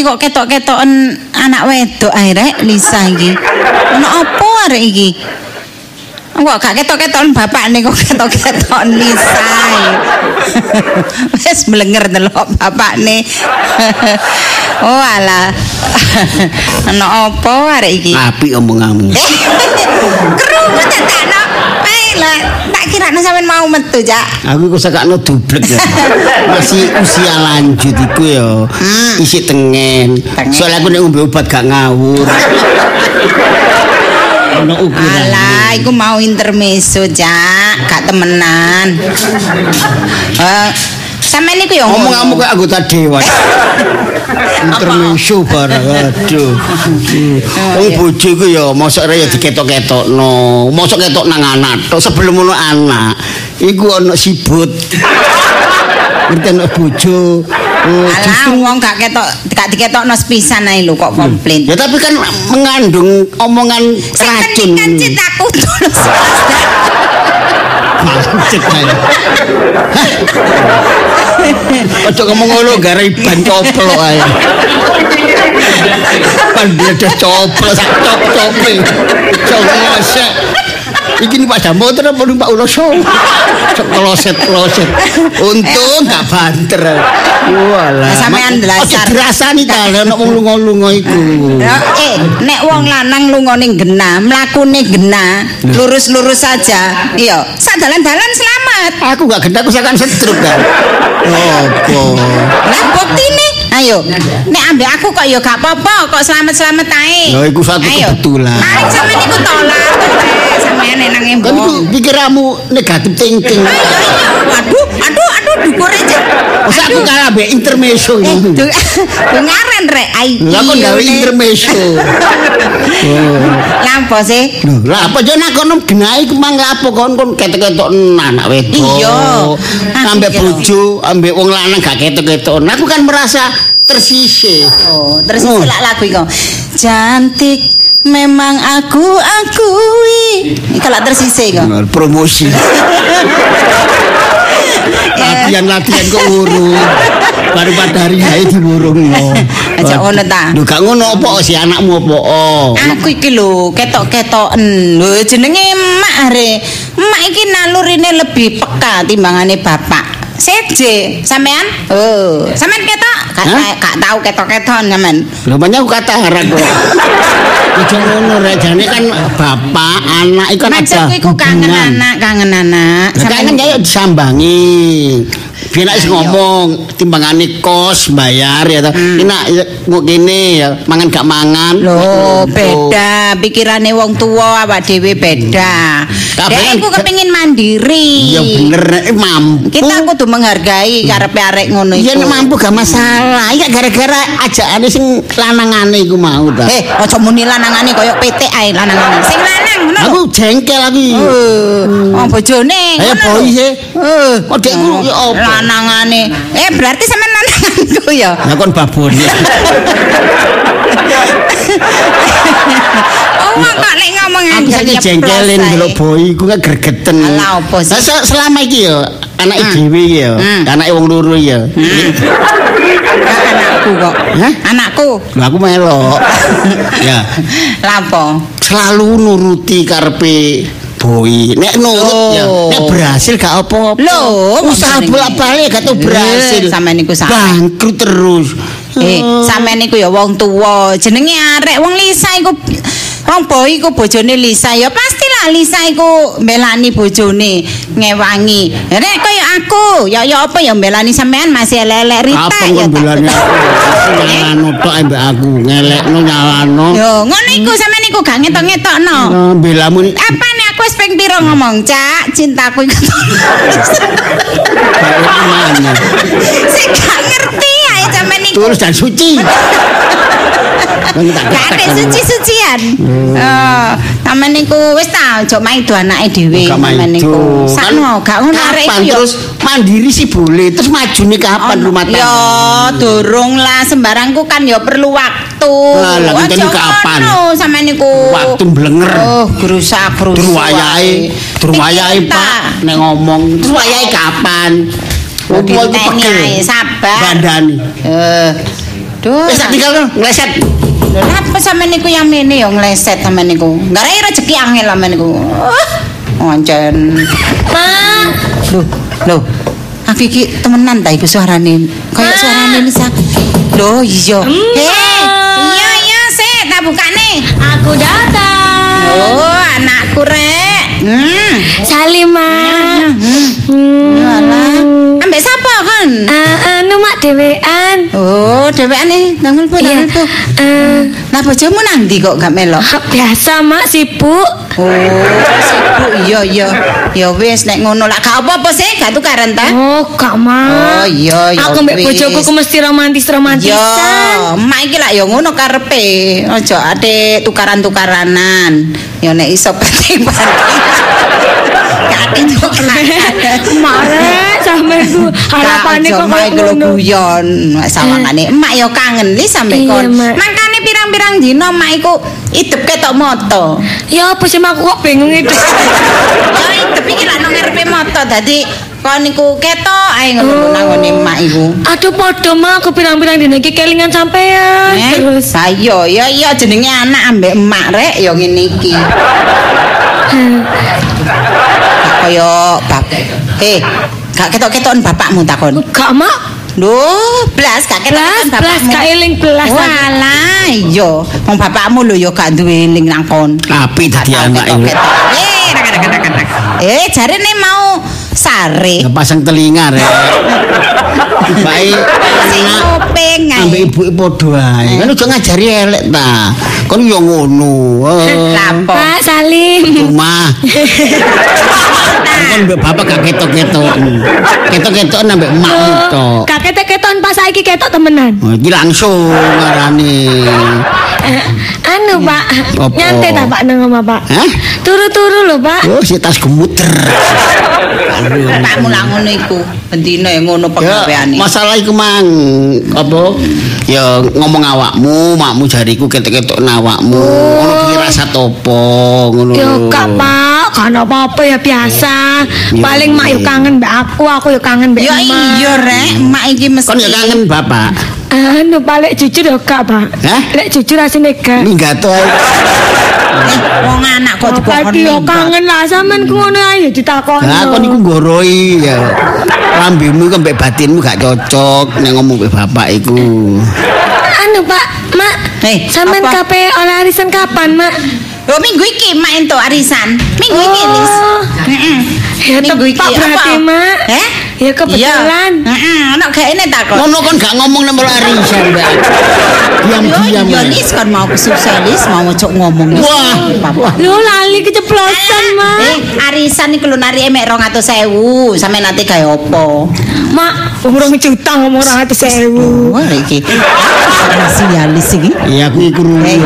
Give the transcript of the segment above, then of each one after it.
iki kok ketok-ketoken anak wedok ae rek Lisa iki. Ono apa arek iki? Kok gak ketok-ketoken bapakne kok ketok-ketoken Lisa. Wis melenger delok bapakne. oh alah. Ono apa arek iki? Apik omonganmu. Krungu tetekno. Ae lah, tak kirane sampean mau metu, Cak. Aku kok sakakno dublek ya. Masih usia lanjut iku ya. Isi tengen. Tengen. Soalnya aku nek ngombe obat gak ngawur. Ono ukuran. Alah, iku mau intermezzo, Cak. Gak temenan. Eh, sampean iku ya Omonganmu kayak anggota dewan. Intermezzo barang aduh. Wong bojo iku ya mosok rek ya diketok-ketokno. Mosok ketok nang anak tok sebelum ono anak. Iku ono sibut. Ngerti ono bojo. Oh, Alah, wong gak ketok gak diketokno sepisan ae lho kok komplain. Ya tapi kan mengandung omongan racun. kan cintaku tulus. Ae. Ojo ngomong ngono gara ban coplok ae. Ban bledes coplok sak cop-cope. Cok ngosek. Iki nih Pak Dambo terus apa Pak Uloso? Cok kloset-kloset. Untung gak banter. Walah. Nah, sampean Ojo dasar. dirasani ta nek wong lunga-lunga iku. Ya, eh, nek wong lanang lungone genah, mlakune genah, lurus-lurus saja. Iya, sak dalan-dalan selamat. Aku gak gendak aku sakan setruk kan. Opo? Lah buktine, ayo. Nek ambek aku kok ya gak apa-apa, kok selamat-selamat ae. Ya, iku satu kebetulan. Paling sampean iku tolak. Sampean nang Kan embong. iku pikiranmu negatif thinking. Aduh, aduh, aduh, dhuwur aja. Masa aku kalah mbek intermezzo Eh, ini. du- dungaren rek. Ai. Lah kok gawe iya, intermezzo. Lah apa sih? Lah apa yo nak kono genahi mangga apa kon kon ketok-ketok anak wedok. Iya. Ambek kira. bojo, ambek wong lanang gak ketok-ketok. Aku kan merasa tersisih. Oh, terus Oh. lagu iku. Cantik memang aku akui. Iki lak tersisih kok. Promosi. Latihan-latihan kok urung. Baru pada hari hari diwurungno. Aja ngono ta. Lho gak ngono apa si anakmu apa? Oh. Aku iki lho ketok-ketoken. Lho jenenge emak are. Emak iki nalurine lebih peka timbangane bapak. Seje, sampean? Oh, sampean ketok? Gak, Hah? gak tahu ketok-keton sampean. Lho banyak aku kata harap kok. Aja ngono rek jane kan bapak anak iku kan. Maksudku iku kangen anak, kangen anak. Lah kan ya disambangi. Biar nek wis ngomong timbangane kos bayar ya ta. Ini nak ya, kene ya mangan gak mangan. Loh, Oh. beda. Pikirane wong tua awak dhewe beda. Dek kan- iku kepengin mandiri. Iya bener nek mampu. Kita kudu menghargai karepe arek ngono Iya iku. mampu gak masalah. Ya gara-gara ajakane sing lanangane iku mau ta. Eh, aja muni lanangane koyo PT ae lanangane. Sing lanang ngono. Aku jengkel aku. Eh, oh bojone. Ayo ngono boy lho. sih. Eh, Kok dekku ya apa? lanangane. Eh, berarti sampean lananganku ya. Ya kon babon. Oh, kok lek ngomong Aku saiki jengkelin delok boy iku kan gregeten. Alah, apa sih? Lah, se- selama iki ya anake Hmm. dhewe iki ya, Hmm. anake wong loro ya. Anakku kok. Hah? Anakku. Lho aku melok. ya, Lapo? selalu nuruti karepe boy. Nek nurut Oh. ya, nek berhasil gak apa-apa. Loh, usaha bolak-balik gak tau berhasil. Eh, sampean niku salah. Bangkrut terus. Eh, Oh. sampean niku ya wong tuwa. Jenenge arek wong Lisa iku wong iku bojone Lisa. Ya pastilah Lisa iku mbelani bojone ngewangi. Nek kaya aku, ya ya apa ya mbelani sampean? Masih elek Rita Apa ya tak? bulan nyalano tok ambek aku, ngelekno nyalano. Yo, ngono iku sampean iku gak ngetok-ngetokno. Belamu ni Apa nih aku wis ping pira ngomong, Cak, cintaku iku. mana? Sing gak ngerti ae sampean iku. Tulus dan suci. Kan tak Gak ada suci-sucian. Oh, taman niku wis ta ojo maido anake dhewe taman niku. Sakno gak ngono arek ya. terus mandiri sih boleh. Terus majune kapan rumah Ya tangga? durung lah sembarangku kan ya perlu waktu. Lah, ngenteni kapan? ngono sampean niku. Waktu blenger. Oh, gerusak gerusak. Terus wayahe, terus wayahe Pak nek ngomong. Terus wayahe kapan? Wong tua iku Dinteni pegel. ae, sabar. Bandani. Eh, Duh. Wis tak tinggal ngleset. Lho apa sampean niku yang mene ya ngleset sampean niku. Garai rezeki angel sampean niku. Uh, Oncen. Ma, Loh, loh. Aku iki temenan ta iku suarane. Kayak suarane Lisa. Loh, iya. Hmm. Hei, iya iya sik tak bukane. aku datang. Oh, anakku rek. Hmm. Salim, Ma. Hmm. Alah, ambek sapa kan? Ah, anu mak dewean. Oh, dhewean tanggal po, Iya. tanggal po. Eh, Lah bojomu nang ndi kok gak melok? biasa mak sibuk. Oh, sibuk iya iya. Ya wis nek ngono lah gak apa-apa sih, gak tukaran ta? Oh, gak Oh mak. iya ya. Aku mbek bojoku ku mesti romantis-romantisan. Ya, emak iki lak ya ngono karepe. Aja ade tukaran-tukaranan. Ya nek iso penting-penting. Gak ade tukaran. Mare sampe ku harapane kok mak koyo iku lho ngono. guyon. Sawangane emak ya kangen li sampe Iya, kon. Mak. Mangkane pirang-pirang dina emak iku idep ketok moto. Ya apa sih mak kok bingung itu. Ya idep iki lak nang ngarepe moto dadi kon niku ketok ae ngono nang ngene emak iku. Aduh podo mak aku pirang-pirang dina iki kelingan sampean. Eh, Terus ayo ya iya jenenge anak ambek emak rek ya ngene iki. Kaya bab. Eh, gak ketok-ketokan bapakmu takon. gak mak Duh, blas gak belas ketok belas gak eling belas. Walah, iya. Wong bapakmu lho ya gak duwe eling nang kon. Api dadi anak. Eh. Eh, jarene mau sare. Pasang telinga rek. Baik. Sing kuping ae. Ambek ibuke padha ae. Kan ojo ngajari elek ta. Kon yo ngono. Eh, Lapo. Pak Salim. Rumah. Kon mbek bapak gak ketok-ketok. Ketok-ketok ambek emakmu tok. Gak ketek-keton pas saiki ketok temenan. Oh, iki langsung ngarani. Anu Pak, Apa? nyantai ta Pak nang omah Pak? Hah? Turu-turu lho Pak. Oh, si tas gemuter. Bapakmu lah ngono iku. Bendina ya ngono Ya, pegaweane. masalah iku mang apa? Ya ngomong awakmu, makmu jariku ketok-ketok awakmu. Ngono ki rasa topo ngono. Ya lho. gak Pak, kan apa-apa ya biasa. Iya, Paling mak yo kangen mbak aku, aku yo kangen mbak Ya emak. iya rek, emak iki mesti. Kon ya kangen bapak. Anu balik jujur yo gak Pak. Hah? Lek jujur asine gak. Minggat ae. Eh, wong anak kok dikon Tadi yo kangen lah sampean ku ngono ae ditakoni. Lah kon iku ngoroi ya. Lambemu iku mbek batinmu gak cocok nek ngomong mbek bapak iku. Anu Pak, Mak. Eh, sampean apa? kape oleh arisan kapan, Mak? Oh minggu iki mak entuk arisan. Minggu iki Oh. Lis. Heeh. Ya Minggu iki berarti? Mak. Eh? Ya kebetulan. Heeh, ana gaene tak kok. Ngono kon gak ngomong nek malah arisan, Mbak. Diam-diam. Yo. Lis kon mau kesusah Lis, mau cok ngomong. Wah. Bapak. Lu lali keceplosan, Mak. Eh, arisan iki lho nari emek 200.000. Sampe nanti gawe opo? Mak, urung juta ngomong 200.000. Wah, iki. Si ya Lis iki. Iya aku iku krungu. Eh,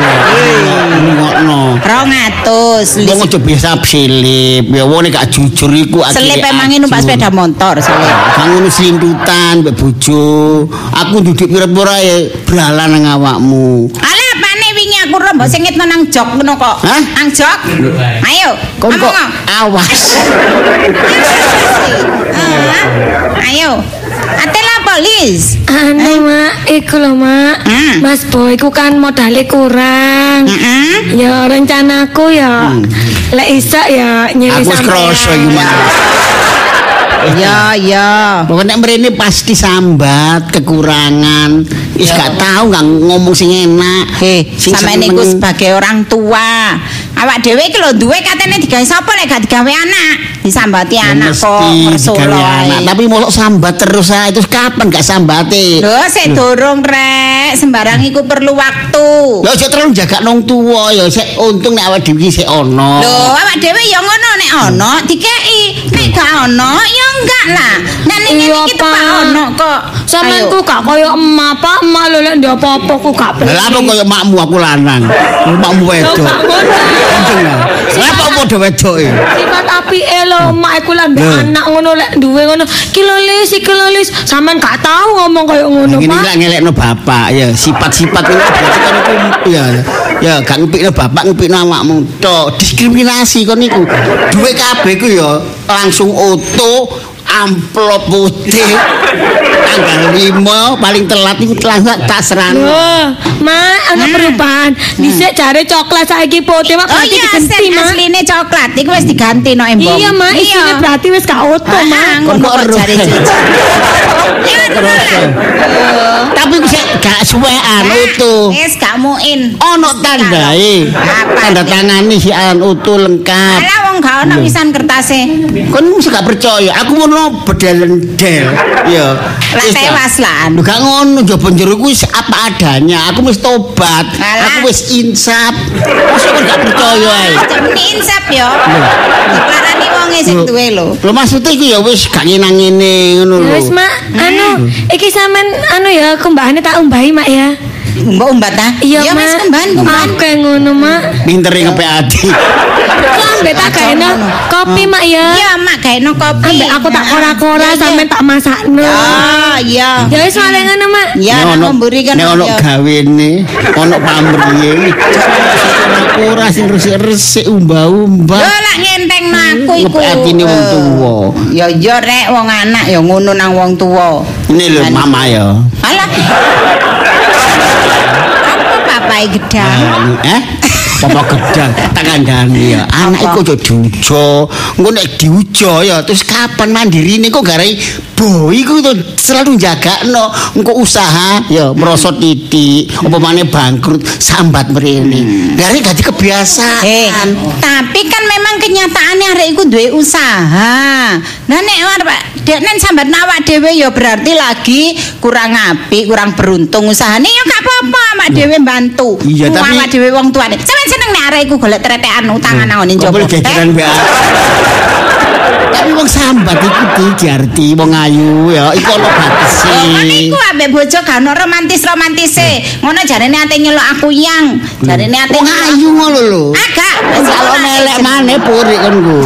Ngokno. 200 Lis. Wong aja biasa selip, ya wong nek gak jujur iku Selip akhirnya emang numpak sepeda motor selip. Kang ngono selintutan mbek bojo. Aku duduk pira-pira ya bralan nang awakmu. Alah apane wingi aku rombok sing ngetno nang jok ngono kok. Hah? Nang jok. Ayo. Kok ngomong. awas. Ayo. Ate polis. Anu, Mak, iku lho, Mak. Hmm. Mas Boy ku kan modalnya kurang. Heeh. Ya rencanaku ya lek iso ya nyili Aku kroso iki mah. Ya, ya. Pokoknya mrene pasti sambat kekurangan. Wis gak tahu gak ngomong sing enak. Sama seneng. niku sebagai orang tua. Awak dhewe iki lho duwe katene digawe sapa lek gak digawe anak? Disambati Ya anak kok ngersolo digawe ae. anak. Tapi mosok sambat terus ae terus kapan gak sambate? Lho, sik durung rek, sembarang iku perlu waktu. Ya aja terlalu jaga nong tua ya sik untung nek awak dhewe sik ono. Lho, awak dhewe ya ngono nek ono dikeki, nek gak ono ya enggak lah. Nek ning iki tepak Pak. ono kok. Sampeyan Ayo. ku gak koyo emak, Pak. Emak lho lek ndek apa-apa ku gak Lah apa koyo makmu aku lanang. Makmu wedok. Lah apa padha wedok e? Sifat apike lho emak iku Lho. anak ngono lek duwe ngono. Ki lho Lis, iki lho Lis. Sampeyan gak tau ngomong koyo ngono, Pak. lak ngelekno bapak ya sifat-sifat berarti kan itu ya ya gak ngepikno bapak ngepikno awakmu tok diskriminasi kon niku duwe kabeh ku ya langsung oto amplop putih tanggal 5 paling telat iku langsung tak serang. Loh, Mak, ana perubahan. Dhisik jare coklat saiki putih, Mak. Oh berarti iya, diganti, Mak. asline coklat iku wis diganti no embong. Iya, Mak, isine berarti wis gak utuh, Mak. Ah, ngono Kok kok ero? jare cucu. Ya terus. Tapi sik gak suwean utuh. Wis gak muin. Ono tandae. Apa? Tanda tangani si an utuh lengkap. Alah wong gak ono pisan kertase. Kon mesti gak percaya. Aku ngono bedel-ndel. Ya. Wis, tewas lah. Lho gak ngono njaba njero ku wis apa adanya. Aku wis tobat. Alah. Aku wis insaf. Masa kon gak percaya ae. Jenenge insap yo. Diklarani wonge sing duwe lho. Lho maksudnya iku ya wis gak nyenang ngene ngono lho. Wis, Mak. Anu, iki sampean anu ya kumbahane tak umbahi, Mak ya. Mbok umbat ta? Iya, Ya Mak. wis kumban kumban. Oke ngono, Mak. Pintere ngepek ati. Lambe tak gaeno kopi, Mak ya. Iya, Mak gaeno kopi. Ambek aku tak kora-kora Iya, iya. sampean tak masakno. Ah, iya. Ya wis male ngono, Mak. Ya, ono- mburi kan. nek ono gawene, ono pamriye. Ora sing resik-resik umbah-umbah. Yo lak ngentengno aku iku. Ngepek atine wong Eh, tuwa. Ya yo rek wong anak ya ngono nang wong tuwa. Ini lho mama ya. Alah. Apa papai gedang? Eh? Papa gedang tak kandhani ya. Anak iku aja diujo. Engko nek diujo ya terus kapan mandirine kok garai boy iku tuh selalu jagakno. Engko usaha ya merosot titik, apa maneh bangkrut sambat mrene. Garai dadi kebiasaan. Eh, tapi kan memang kenyataannya arek iku duwe usaha. Nah nek arep deknen sambat awak dhewe ya berarti lagi kurang apik, kurang beruntung usahane ya gak apa-apa awak dhewe bantu. Iya, tapi- awak dhewe wong tuane. Sampeyan seneng nek arek golek tretekan utangan nang ngene Kok njaba. boleh gegeran mbak Tapi wong sambat iku di diarti wong ayu ya iku ono batese. Oh, iku ambek bojo gak ono romantis-romantise. Ngono jarene ate nyeluk aku yang. Jarene ate ayu ngono lho. Agak. Kalau nelek maneh puri kan ku.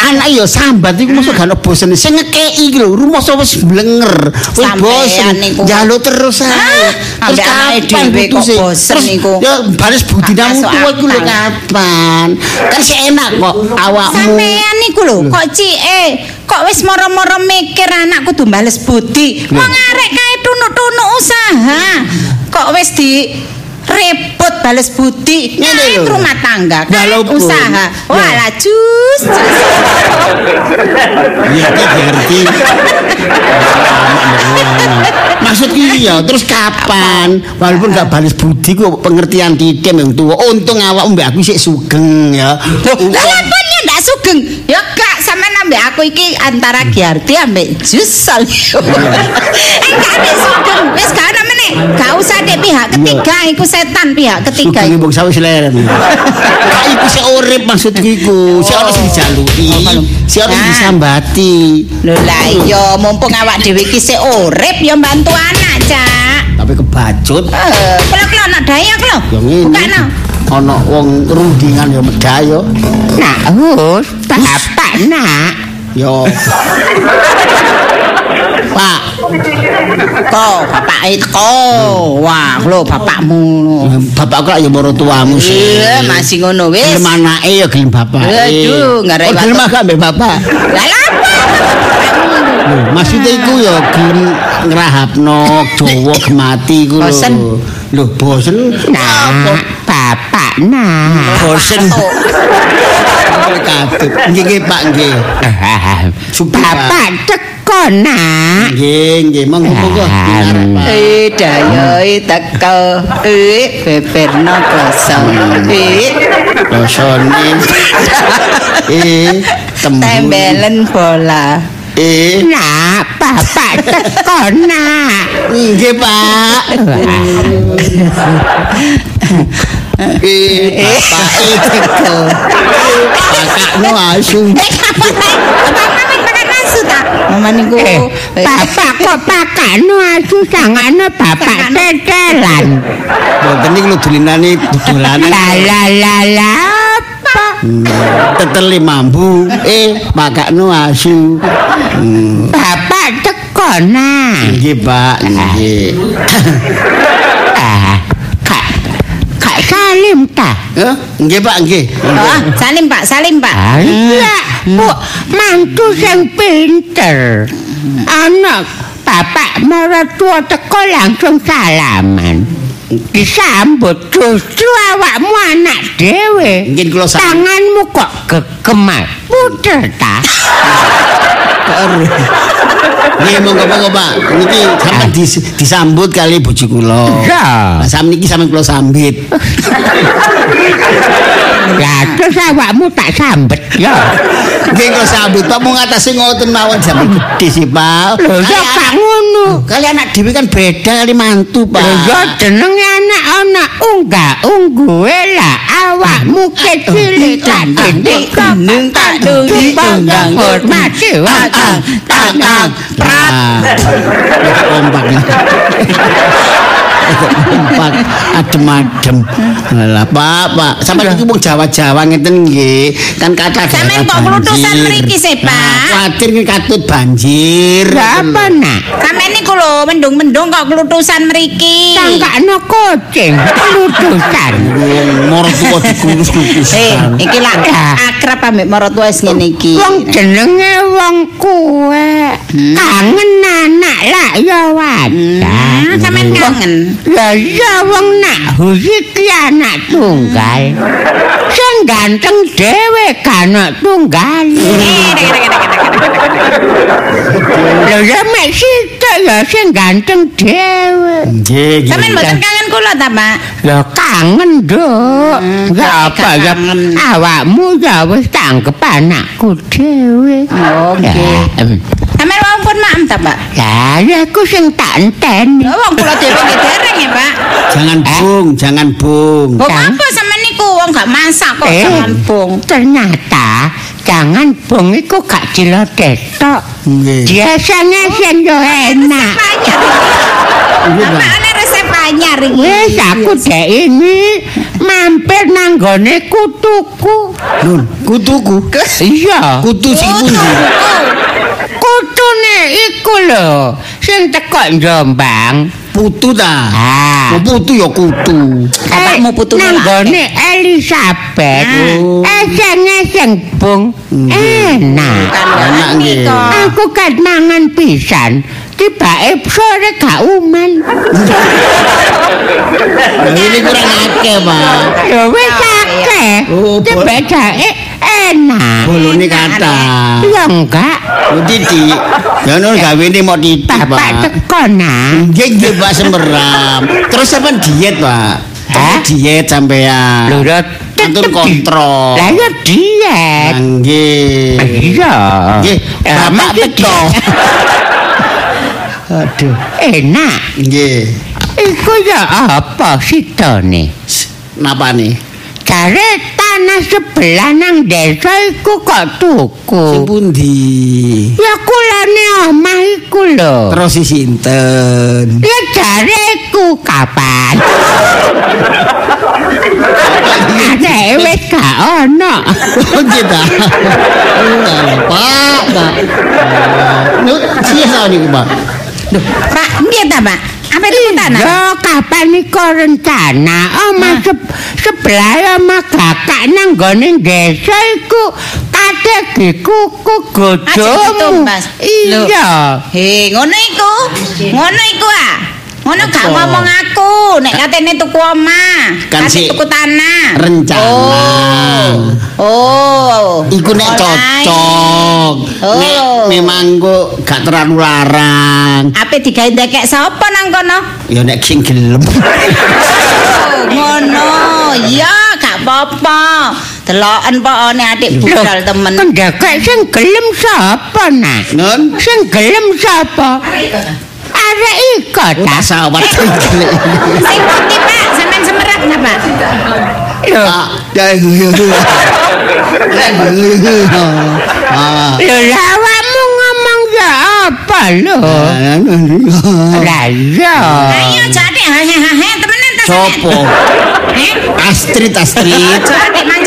Anak ya sambat iku mosok gak ono bosen. Sing ngekeki iki lho, rumoso wis blenger. Wis bosen. Njaluk terus ae. Ambek anake dhewe kok putusé? bosen Terus niku. Ya baris budi Gak nang masuk tuwa iku lho kapan? Kan sih enak kok awakmu. Sampean niku lho, kok cike, kok wis moro-moro mikir anak kudu bales budi. Wong arek kae tunuk-tunuk usaha. Kok wis di repot bales budi Ngene Kae lho. rumah tangga Walaupun- usaha Ya. walah jus jus. Ya iki diarti. Maksud iki ya terus kapan? Walaupun gak balas budi ku pengertian titik yang tua. Untung awak mbak aku sik sugeng ya. Lah laponnya ndak sugeng. Ya gak ambek aku iki antara Giarti ambek jus soalnya. eh gak ambek sugeng. Wis gak ana meneh. Gak usah dek pihak ketiga iku setan pihak ketiga. Sugeng iku. mbok sawis leren. Kak iku sik urip maksudku iku. Sik ono sing dijaluki. Sik ono sing Ah. disambati. Lho lah iya mumpung awak dhewe iki sik urip ya bantu anak, Cak. Tapi kebacut. Eh, kula kula anak dayak. Ya ngene. Bukakno. Ono wong rundingan ya medayo. Nak, hus, bapak nak. Yo. Pak, Kok bapak itu Wah, lho bapakmu. bapak kok ya moro tuamu sih. Iya, masih ngono wis. Gelem anake ya gelem bapak. Aduh, ngarep Oh, gelem agak mbek bapak. Lah apa? Maksudnya iku ya gelem ngrahapno Jawa gemati iku lho. Bosen. Lho, bosen. Apa? Bapak nak. Bosen. Katut. Nggih, nggih, Pak, nggih. Bapak teko nak. Nggih, nggih, monggo monggo. Dinarep, Pak. Eh dayoi teko. Eh beberno kosong. Eh Dosone. Eh, tembelen bola. Eh, Nak, bapak teko nak. nggih, Pak. Eh, bapak eh asu. Eh, Bapak makan nasu tak? Mama niku. Bapak kok pakano asu sangane bapak tetelan. Mboten niku lho dolinane dolanan. La la la la apa? Teteli mambu. Eh, makakno asu. Hmm. Bapak teko nak. Nggih, Pak. Nggih. Ah, Salim ta? Eh, nggih, Pak, nggih. Oh, Salim Pak, Salim Pak. Iya, Bu, mantu sing pinter. Anak bapak mertua teko langsung salaman. Disambut justru awakmu anak dhewe. Tanganmu kok gegeman. Puter ta? Nggih monggo-monggo Pak. Niki sampean dis- disambut kali bojo kula. Lah sampe niki sampean kula sambit. Lah terus awakmu tak sambet ya. Nggih kula sambut Pak mung ngatasi ngoten mawon sampe gede sih Pak. Lho ya gak ngono. Kali anak dhewe kan beda kali mantu Pak. Lho ya jenenge ana unggah ungguhe lah awakmu kecil tak tindik Gendeng tak dungi tunggang hormati Takang, takang, prat. Nah, nih. kompak adem-adem. Lah Pak, Pak, sampeyan iki wong Jawa-Jawa ngeten nggih. Kan kata Sampeyan kok klutusan mriki sih, Pak? Kuwatir ki katut banjir. Lah apa nak? Sampeyan niku lho mendung-mendung kok klutusan mriki. Tangkakno kucing lutusan. Moro tuwa dikulus-kulus. Eh, iki lak akrab ambek maratuwa wis ngene iki. Wong jenenge wong kuwe kangen anak lah ya wadah. Hmm, sampeyan kangen. Ya iya wong nak iki anak tunggal. Sing ganteng dhewe kan anak tunggal. Lho ya mek sitok ya sing ganteng dhewe. Nggih, nggih. Sampeyan mboten kangen kula ta, Pak? Lho kangen, Duk. Enggak kok apa ya. kangen? Awakmu ya wis tanggep anakku dhewe. Oke. Ya, em. Sampeyan wong pun maem ta, Pak? Lah, ya aku sing tak enteni. Lho wong kula dhewe nggih dereng ya, Pak. Jangan bung, jangan bung. Kok apa sampeyan niku wong gak masak kok Eh, jangan bung. Ternyata jangan bong iku gak dilodetok. Nggih. Biasanya sing yo enak. Ana resep anyar iki? Wis aku dek ini mampir nang gone kutuku. Nun, kutuku. Iya. Kutu sing pundi? Kutune iku lho sing teko Jombang. Putu ta. Ah. Oh, putu ya kutu. Bapakmu putune nang lak. gone Elizabeth. Oh. Eseng-eseng bung. Enak. Enak nggih. Aku kan mangan pisan. Tibake sore gak uman. Ini kurang akeh, Pak. Ya wis akeh. Oh, Tibake enak. Bolone kata. Ya enggak. Titik. Ya nun gawe ini mau titik, Pak. teko nah. Nggih, nggih, Pak Semeram. Terus sampean diet, Pak. Hah? Diet sampean. Lho Atur kontrol. Lah ya diet. Nggih. Iya. Nggih, Eh, Bapak mesti teko. Aduh. Enak. Nggih. Iku ya apa sitone? Napa nih? Jare tanah sebelah nang desa iku kok tuku. Sing pundi? Ya kulane omah iku lho. Terus si sinten? Ya jareku kapan? Ada wis gak ono. Oh kita. Pak, Pak. Nut, siapa niku, Pak? Pak, piye ta, Pak? Apa itu tanah? Yo kapan iku rencana omah se sebelah omah kakak nang gone desa iku kate kuku Aja godhong. ditumbas. Lho. Iya. He, ngono iku. Ngono iku ah. Ngono gak ngomong aku, nek katene tuku omah, Kan si- tuku tanah. Rencana. Oh. Oh. Iku nek cocok. Oh. Nek memang kok gak terlalu larang. Ape digawe ndekek sapa nang kono? Ya nek sing gelem. Ngono. Ya, gak apa-apa. Deloken pokone adik budal temen. Kendakek sing gelem sapa nak? Nun, Sing gelem sapa? Arek iko ta? tak sawat gelem. Sing putih, Pak, sampean semerat napa? Lho, Ah, ya Ah. lho lah awakmu ngomong ya apa lho? Lah iya. Ayo jadi hehehe temenan ta? Sopo? Eh? Astrid, Astrid. Macam-macam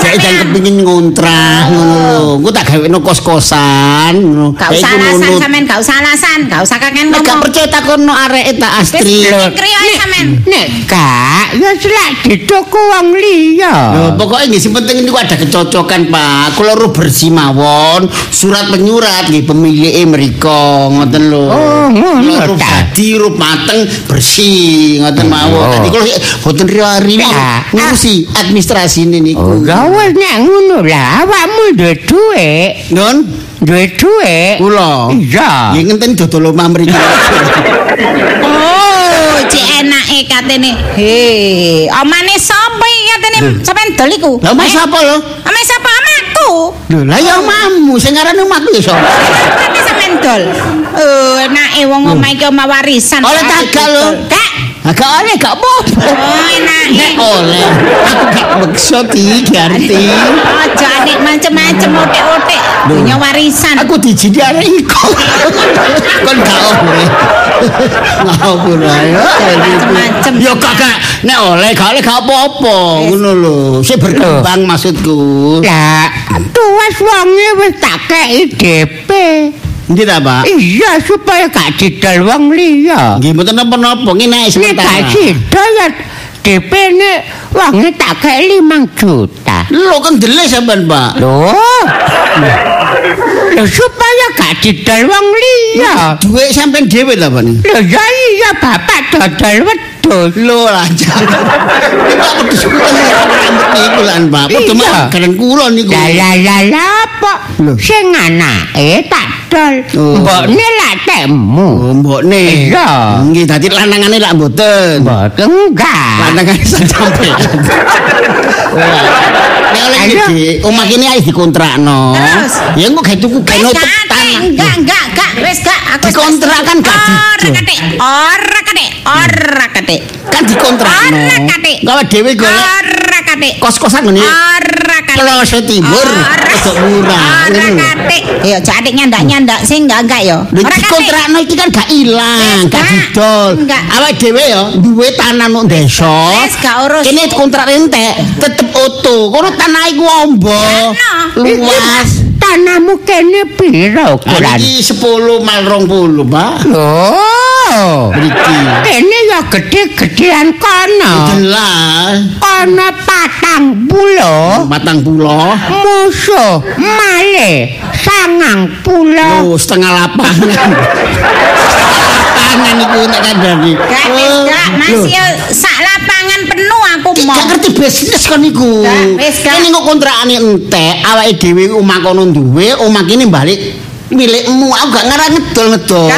Jek jan kepengin ngontrak ngono lho. Engko tak gawekno kos-kosan ngono. Gak usah alasan sampean, gak usah alasan, gak usah kakek Nek gak ngomong. percaya takono areke tak Astri. Krio ae sampean. Nek gak, ya selak dituku wong liya. Lho, pokoknya nggih sing penting niku ada kecocokan, Pak. Kula ru bersih mawon, surat penyurat nggih pemilih mriko, ngoten lho. Oh, ngono ta. dadi ru mateng bersih, ngoten mawon. Oh. Dadi kula boten riwa-riwa Ya. ngurusi administrasi Oh, gawe nek ngono lah, awakmu duwe dhuwit. Nun, Duwe dhuwit. kula. Iya. Nggih ngenten dodol omah mriki. Oh, cek enake katene. He, omane sapa iki katene? Sampean dol iku? Lah mas Eh? apa lho? Omane sapa amaku? Lho, lah ya omahmu sing aran omahku ya sapa? Tapi sampean dol. Oh, enake wong omah iki omah warisan. Oleh Kok tagak lho. Agak oleh gak apa-apa. Oh, enake. Nek oleh, aku gak bekso di Garti. Aja adik macem-macem otek-otek. Dunya warisan. Aku dijidi arek iko. Kon gak oleh. Ngapur ae. Macem-macem. Yo kagak nek oleh gak oleh gak apa-apa ngono lho. Sik berkembang maksudku. Lah, tuwes wonge wis tak kei DP. Ndi ta, Pak? Iya, supaya gak didol wong liya. Nggih mboten napa-napa ngene ae Nek sementara. gak didol ya DP ne wonge tak kei 5 juta. Lho kan delek sampean, Pak. Loh. Loh supaya gak didol wong liya. Duit sampean dhewe ta, Pak? Loh ya iya bapak dodol wedhus. Lho lancar. Kok wedhus kula niku lan, Pak. Padha makanan kula niku. Lah lah lah lah apa? Sing anake tak dol. Oh. Mbokne lak temu. Oh, mbokne. Iya. Nggih, dadi lanangane lak mboten. Mboten enggak. Lanangane sak sampean. Nek oleh iki, omah kene ae dikontrakno. Terus? Ya engko gawe tuku gak enggak, enggak, enggak, wis gak aku Dikontrak kan gak Ora didol. kate, ora kate, ora kate. Kan dikontrakno. Ora kate. Gawe dhewe golek Ora kate. kos-kosan ngene. Ora kate. Pelosok timur, Ora. ojo murah. Ora lho. kate. Ya jadik nyandak-nyandak sing enggak enggak ya. Ora kate. dikontrakno iki kan gak ilang, gak gak. didol. Awake dhewe ya duwe tanah nang desa. Wis, gak urus. Kene kontrak entek, tetep oto. Kono tanah iku ombo. Luas. Tanahmu kene piro ukuran? Iki 10 mal 20, Pak. Oh. Mriki. Kene ya gede-gedean kono. Jelas. Kono patang pulo. Matang pulo. Musuh male sangang pulo. Lho, setengah lapangan. Lapangan iku tak kandhani. Gak wis gak, masih ya sak lapangan aku mau. gak ngerti bisnis kan iku. Gak, wis. Kene kok kontrakane entek, awake dhewe omah kono duwe, omah kene balik milikmu. Aku gak ngarah ngedol-ngedol.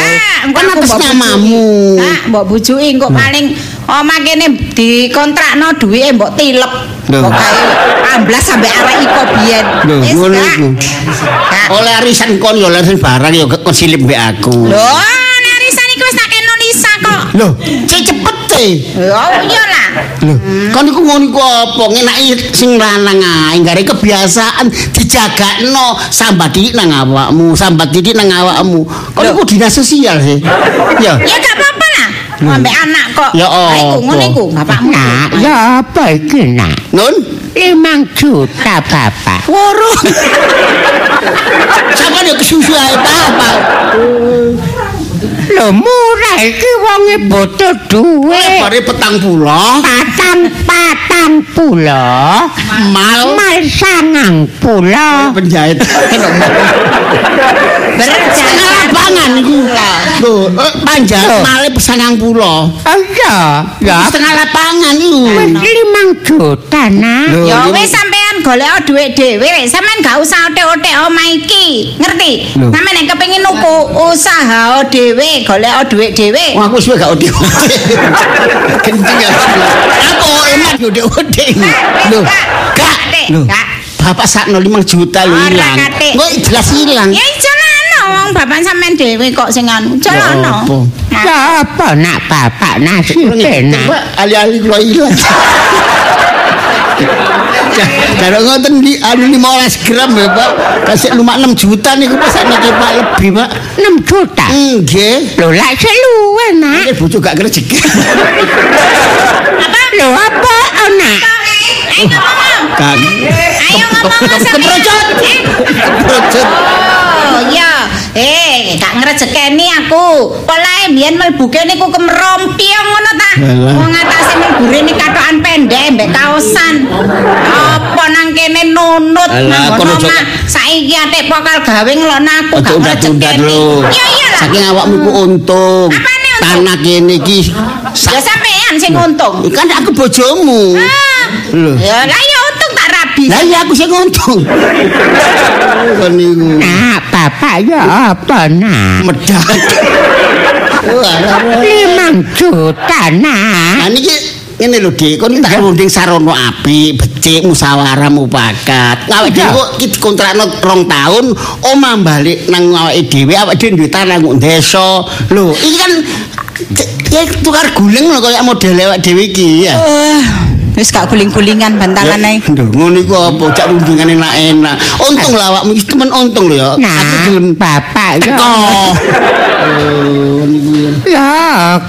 Engko kan atas namamu. Kak, mbok bujuki engko paling omah kene dikontrakno duwike mbok tilep. Lho. Pokoke amblas sampe arek iko biyen. Lho, Wis, ngono Kak. iku. Oleh arisan kon yo oleh barang yo kon silip mbek aku. Lho, arisan iki wis tak Lisa kok. Lho, cek cepet e. Oh iya lah. Lho, kon iku ngono iku apa? Ngenaki sing lanang ae, gare kebiasaan dijagakno sambat didik nang awakmu, sambat didik nang awakmu. Kon iku dinas sosial sih. Ya. Ya gak apa-apa lah. Ambek anak kok. Ya apa? ngono iku bapakmu. Nak, ya apa iki nak? Nun, Limang juta bapak. Woro. Sampe yo kesusu ae apa? Lho murah iki wonge butuh duwe. Bare petang pulo, Patang patang pulo. mal Mal sangang pulo. penjahit. Setengah lapangan iku. Lho, eh, panjang male sangang pulo. Oh iya, ya Setengah lapangan iku. wis limang juta nak. Lho, Ya wis sampean golek dhuwit dhewe, sampean gak usah otek-otek omah iki. Ngerti? Sampean nek kepengin nuku usaha dhewe, golek dhuwit dhewe. Wah, aku suwe gak odi. Kenceng ya. Aku emak yo ode. Lho, gak. Gak. Bapak sakno 5 juta lho ilang. Kok jelas ilang. Ya jalano wong bapak sampean dhewe kok sing anu. Jalano. apa? Ya apa nak bapak nasibe nak. Pak, ali-ali kula ilang. Kalau ngoten di anu 15 gram ya Pak, kasih lumak 6 juta niku pas nek Pak lebih Pak. 6 juta. Nggih. Lho lak seluwe nak. Ini bojo gak kerja. Lho apa oh, nak? Kok Ayo ngomong. Kak. Ayo ngomong. Keprojot. Eh, Keprojot. Oh iya, eh gak ngrejekeni aku. Polahe biyen mlebu kene ku kemerompiong ngono ta. Wong atase mlebure katokan pendek mbek kaosan. Apa nang kene nunut nang ngono saiki atik pokal gawe ngelokno aku gak ngrejekeni. lho. Iya iya lah. Saking awakmu ku untung. Apane untung? Tanah kene iki Ya sampean sing untung. Kan aku bojomu. Ah. Lho. Ya lah ya rabi. Lah iya aku sing untung. Kan niku Nah, bapak ya apa nah? medhak. Wah, Limang juta nah. Nah niki ngene lho Dik, kon tak runding sarono apik, becik musyawarah mufakat. Awake dhewe kok iki dikontrakno rong taun, omah balik nang awake dhewe, awake dhewe duwe tanah nang desa. Lho, iki kan ya tukar guling lho kaya model awake dhewe iki ya. Eh, Wis gak guling-gulingan bantalan ae. Lho, ngono iku apa cak rundingan enak-enak. Untung lah awakmu iki temen untung lho ya. Aku Nah, gelem bapak ya. Oh, niku ya. Ya,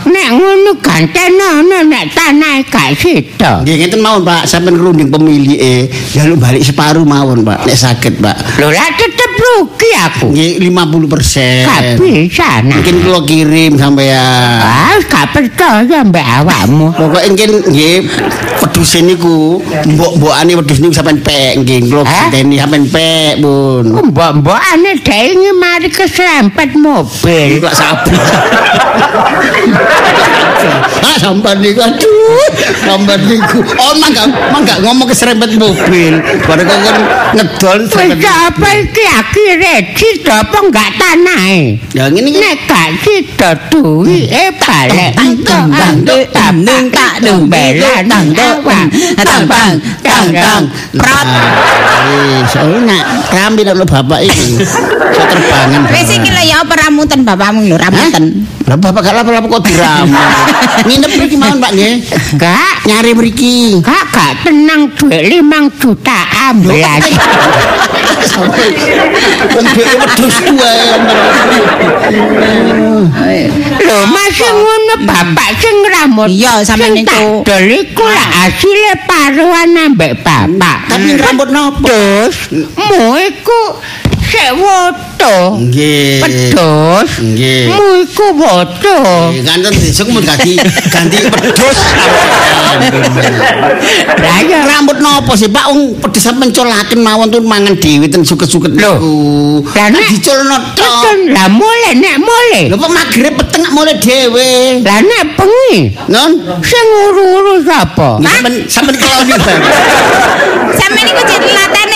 nek ngono gantenono nek tanah gak sida. Nggih ngeten mawon Pak, sampeyan ngrunding pemilih jaluk balik separuh mawon Pak, nek saged Pak. Lho lah tetep rugi aku. Nggih 50%. Gak bisa nah. Mungkin kula kirim sampeyan. Ah, gak percaya mbak awakmu. Pokoke mungkin nggih wedhus niku mbok-mbokane wedhus niku sampeyan pek nggih kula Hah? genteni sampeyan pek pun. Mbok-mbok ane dhewe mari keserempet mobil. Kok sapi. Ah sampean niku aduh, sampean niku. Oh mangga mangga ngomong keserempet mobil. Bareng kok ngedol Wis serempet. apa iki akhire sida apa enggak tanahe? Ya ngene iki Nek gak sida duwi eh balik tang tang tang tang tang tak dung belan tang tang tang tang prat Eh, enak. Rambi nang bapak iki. Saya terbangan. wis iki lho ya apa ramutan bapakmu lho ramutan Lah bapak gak lapor-lapor kok diramu. Nginep mriki mawon Pak nggih. Gak Nyari mriki. Kak gak tenang duit limang juta wedhus tuwa. Lho masih ngono bapak sing rambut. Iya, tak niku. dol iku lah hasilnya paruan ambek bapak. Tapi rambut nopo? Terus mu iku sik woto. Nggih. Pedus. Nggih. Mu iku woto. Ganten besok mau ganti ganti pedus. Lah ya Rambut nopo sih Pak? Wong pedus sampean colaken mawon tuh mangan dhewe ten suket-suket niku. Lah, nek- diculno tok. Tekan lah mulai nek mulai. Lho kok magrib peteng mulai dhewe. Lah nek bengi Non. sing uru-uru sapa? Sampeyan sampeyan keloni barang. sampean iku ceritane Pak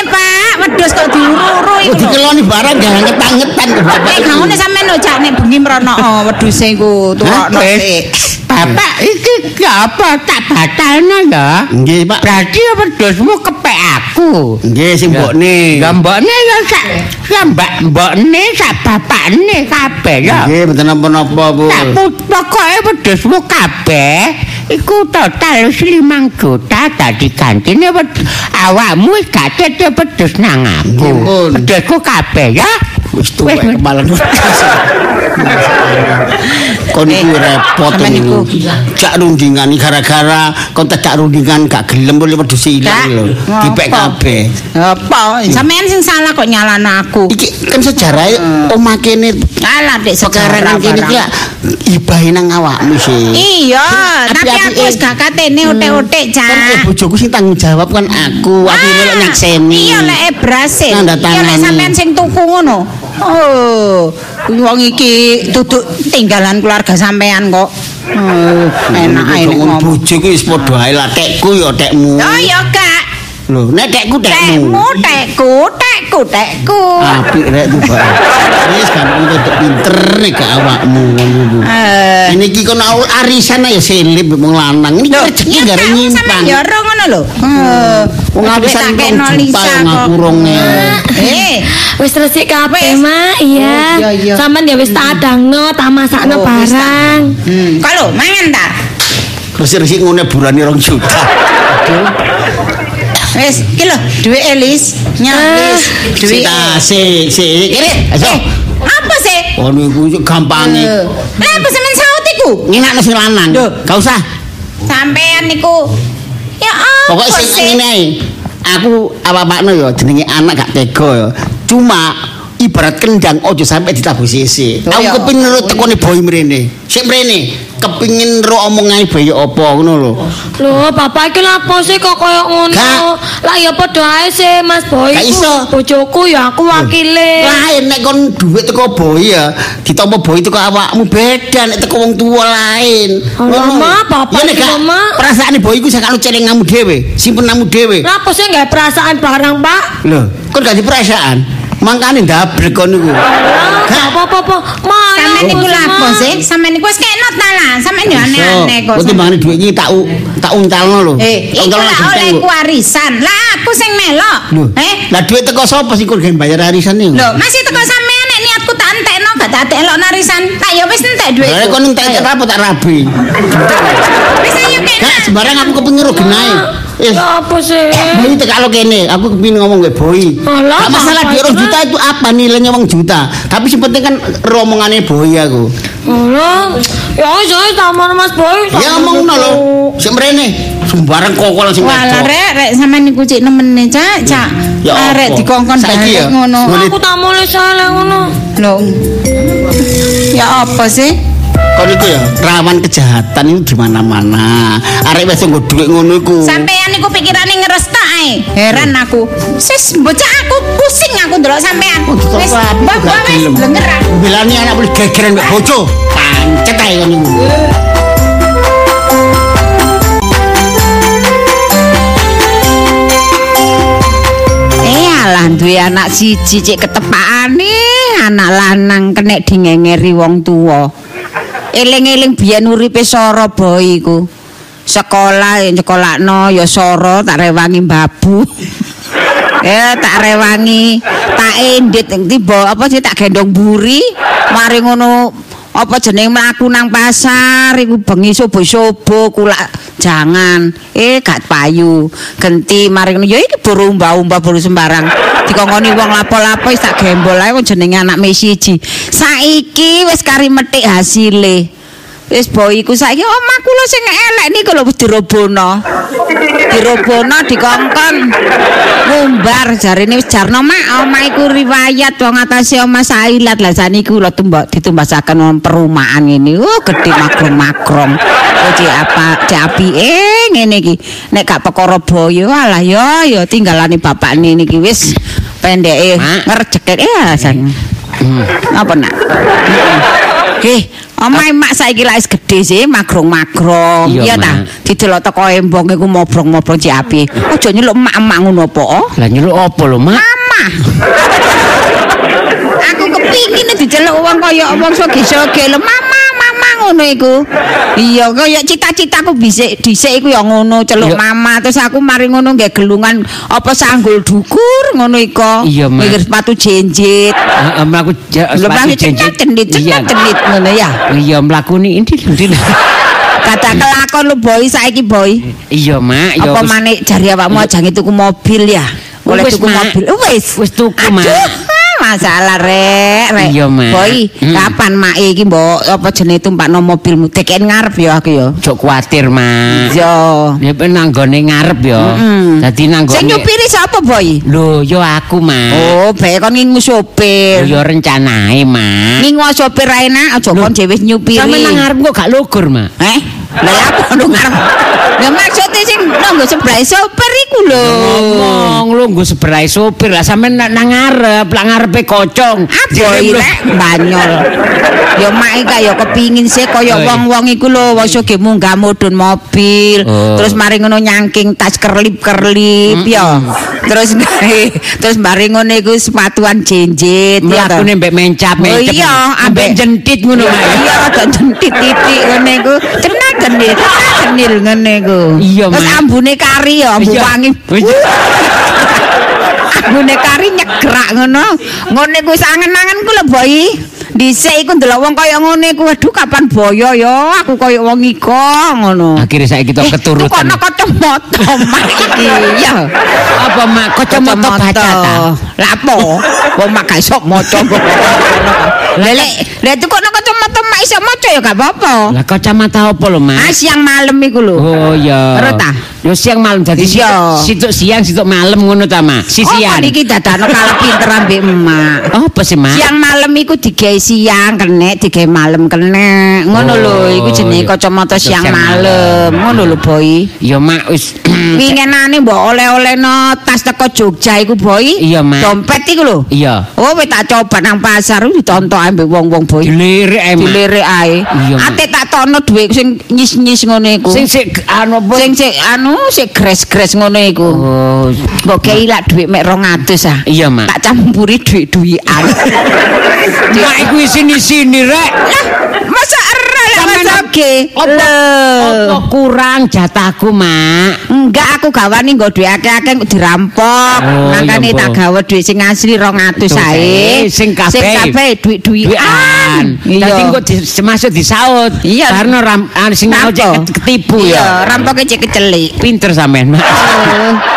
wedhus kok diuru-uru iku lho dikeloni barang jangan ngetan-ngetan ke bapak. Nek ngono sampean nek bengi mrono oh, wedhuse iku turokno sik. Bapak iki ki apa tak batalno ya? Nggih, Pak. Berarti wedhusmu kepek aku. Nggih sing mbokne. Ya mbokne ya sak ya mbak mbokne sak bapakne kabeh ya. Nggih, mboten napa-napa, Bu. Tak pokoke wedhusmu kabeh iku total 5 juta dadi gantine awakmu gak tete wedhus nang aku. Wedhusku kabeh ya. Wis tuwek kepala Kon Eh, iku repot niku. iku. Gak rundingan iki gara-gara kon tak rundingan gak gelem boleh wedhus ilang lho. Dipek kabeh. Apa? Sampean sing salah kok nyalano aku. Iki kan sejarah omah kene Alah Dek sekarang kene iki ibahe nang awakmu sih. Iya, tapi aku wis eh. gak katene otek-otek, Kan eh, Cak. bojoku sing tanggung jawab kan aku, aku lek nyakseni. Iya lek e. Tanda Iya lek sampean sing tuku ngono. Oh, wong iki duduk tinggalan keluarga sampean kok. Oh, enak ae ngomong bojoku wis padha ae lah tekku ya tekmu. Oh ya Kak. Lho, nek tekku tekmu. Tekmu, tekku, tekku, tekku. Apik rek tuh, Pak. Wis gampang tutuk pinter nek gak awakmu ngono iku. Eh, Ini iki kono arisan aja selip wong lanang. Ini rezeki gak nyimpang. Sampean yo ro ngono lho. Eh, Wong arisan kok. ngaku rong Eh, Wis resik kabeh. Mak. Iya. Oh. Sampeyan ya wis tak adangno, tak masakno Oh, barang. hmm, kalau mangan ta? Resik-resik ngene burane rong juta. Wis, iki lho, duwe Elis, nyalis, duwe. Sik ta, sik, sik. Kene, ayo. Apa sih? Oh niku gampange. Eh, Lah apa sampean saut iku? Nginakno sing lanang. Gak usah. Sampean niku Ya apa Pokoknya sing ngene ae. Aku apa-apakno ya jenenge anak gak tega ya. Cuma ibarat kendang ojo sampai ditabuh sisi. Oh, Aku kepengin nurut tekone boy mrene. Sik mrene kepengin ro omongane bayi apa ngono lho. Lho, bapak iki lapo sih kok koyo ngono? Gak. Lah ya padha ae sih Mas Boy. Gak. Bojoku ya aku wakile. Lain nek kon duit teko boy ya, ditampa boy teko awakmu beda nek teko wong tua lain. Allah, Ma, bapak iki, gak Ma. perasaane boy iku sakalo celengamu dhewe, simpenanmu dhewe. Lah sih nggak perasaan barang, Pak? Lho, kon gak di perasaan. Mangkane ndabrek kon niku. Gak apa apa Ma. ya Sampeyan niku Ma. sih? Sampeyan niku wis kenot ta lah. Sampeyan yo aneh-aneh kok. Kok timbangane duit iki tak tak uncalno lho. Eh, iku lah oleh warisan. Lah aku sing melok. Eh, lah duit teko sapa sing kon gen bayar arisan niku? lho masih teko niatku tak gak tak entekno narisan. Tak ya wis entek Lah duitku. kon entek entek apa tak rabi. Wis ayo Gak kena. sembarang aku kepengin ro genahe. Eh, apa sih? Boy itu kalau kene, aku kepingin ngomong ke Boy. Alah, Gak masalah di orang juta itu apa nilainya wong juta. Tapi yang penting kan romongannya Boy aku. Ya wis wis taman Mas Boy. Ya ngomong lho. Sing mrene sembarang kokol sing Walah wedok. rek rek sampean niku cik nemene cak cak. Ya apa? Arek dikongkon balik ngono. Aku tak mulai salah ngono. Lho. Ya apa sih? Kon iku ya rawan kejahatan itu di mana-mana. Arek wis nggo dhuwit ngono iku. Sampean niku pikirane ngerestak ae. Heran aku. Sis bocah aku pusing aku ndelok sampean. Oh, Wis gak wis gelem. blengeran. Bilani anak boleh gegeran mbek bojo. Pancet ae kon iku. Eh alah duwe anak siji cik ketepakane anak lanang kenek dingengeri wong tuwa. Eling-eling biyen uripe Soro boy iku. Sekolah nyekolakno ya Soro tak rewangi babu. eh tak rewangi tak endit tiba apa sih tak gendong buri mari ngono apa jeneng mlaku nang pasar? Iku bengi sobo-sobo kulak jangan. Eh gak payu. Genti mari ngono. Ya iki buru umba-umba buru sembarang. Dikongkoni wong lapo-lapo wis tak gembol. Ae jenenge anak mesiji saiki wis kari metik hasile wis boy iku saiki omahku lho sing elek niku lho dirobono dirobono dikongkon ngumbar jarine wis jarno mak omah iku riwayat wong atase omah sailat lah saniku lho tumbak ditumbasaken wong perumahan ngene. Oh gede makrong-makrong oh cek apa cek apike ngene iki? Nek gak perkara boyo alah yo yo tinggalane bapakne niki wis pendeke ngerjeket ya san apa nak? Heh, omahe mak saiki lak wis gedhe sih, magrong-magrong. Iya, ta? Didelok teko embong iku mobrong-mobrong cek api. Aja nyeluk emak-emak ngono apa? oh? Lah nyeluk apa lho, Mak? Mama. Aku kepingin diceluk wong kaya wong soge-soge lho. Mama ngono iku. Iya, kaya cita-citaku bisik dhisik iku ya ngono, celuk mama. Terus aku mari ngono nggih gelungan apa sanggul dukur ngono iko. Iya. Mikir sepatu jenjit. Heeh, mlaku ja- Lho sepatu mlaku jenjit. Iya. cendit ngono ya. Iya, mlaku ni endi. Kata kelakon lu boy saiki boy. Iya, Mak, Apa manik jari awakmu aja tuku mobil ya? Oleh tuku mobil. Wis. Wis tuku, Mak. Masalah rek, rek. Iya, Mak. Boy, Hmm. kapan mak iki mbok apa jenenge tumpakno mobilmu? Deken ngarep ya aku ya. Jok kuatir, Mak. Yo. Ya ben nanggone ngarep ya. Mm-mm. Dadi nanggone Sing nyupiri sapa, Boy? Lho, yo aku, Mak. Oh, bae kon ngingu sopir. Yo rencanae, Mak. Ngingu sopir ae nak, aja kon dhewe nyupiri. Sampe nang ngarep kok gak lugur, Mak. Eh, ya apa lu ngarep? Lah maksudnya sing nanggo sebelah sopir iku lho. Ngomong lu nggo seberai sopir lah sampe nang ngarep, lah ngarepe kocong. Iki rek banyol. Ya mak iki kaya kepingin sih kaya Oh, wong-wong iku lho wis ge munggah mudhun mobil. Oh. Terus mari ngono nyangking tas kerlip-kerlip ya. Terus terus mari ngono iku sepatuan jenjit ya. toh. Mlakune mbek mencap Oh mencap. iya, ambek jentit ngono, Iya, Mak. Iya, rada jentit titik ngene iku. Cenah genit, genil ngene iku. Terus ambune kari ya, ambu wangi. Ambune kari nyegrak ngono. Ngono iku wis angen-angen ku lho, Boy. Dhisik iku ndelok wong kaya ngene iku, waduh kapan boyo ya, aku kaya wong iko ngono. Akhirnya saya kita Eh, keturutan. Tukono kacamata mak iki. Ya. Apa mak kacamata baca ta? Lah apa? Wong mak gak iso maca. Lah lek lek tukokno kacamata mak iso maca ya gak apa-apa. Lah kacamata apa lho, Mak? Ah siang malam iku lho. Oh iya. Ora ta? Yo siang malam dadi Iya. situk siang situk malam ngono ta, Mak? Sisian. Oh, niki dadakno kalah pinter ambek emak. Oh, apa sih, Mak? Siang malam iku digawe siang kenek, digawe malam kenek. Ngono lho, Oh, iku jenenge kacamata siang Siang malam. Ngono lho, Boy. Yo Mak wis Wingenane mbok oleh-olehno tas teko Jogja iku, Boy. Iya, Mak. Dompet iku lho. Iya. Oh, wis tak coba nang pasar ditonton ambek wong-wong, Boy. Dilirik ae. Dilirik ae. Ate tak tono dhuwit sing nyis-nyis ngono iku. Sing sik anu apa? sing sik anu sik gres-gres ngono iku. Oh, Mbok kei lak dhuwit mek 200 ah. iya, Mak. Tak campuri dhuwit-dhuwitan. Mak iku sini-sini rek. Masa Sampeyan- apa kurang jatahku, Mak? Enggak aku gawani nggo dhuwit akeh-akeh dirampok. Oh, Makane iya, tak Mbok. gawe dhuwit sing asli 200 Tuh, ae. sing kabeh. sing kabeh dhuwit-dhuwitan. Dadi engko di- masuk disaut. Iya. Karena ram anu sing mau cek ketipu Iya, ya. rampoke cek kecelik. Pinter sampean, Mak.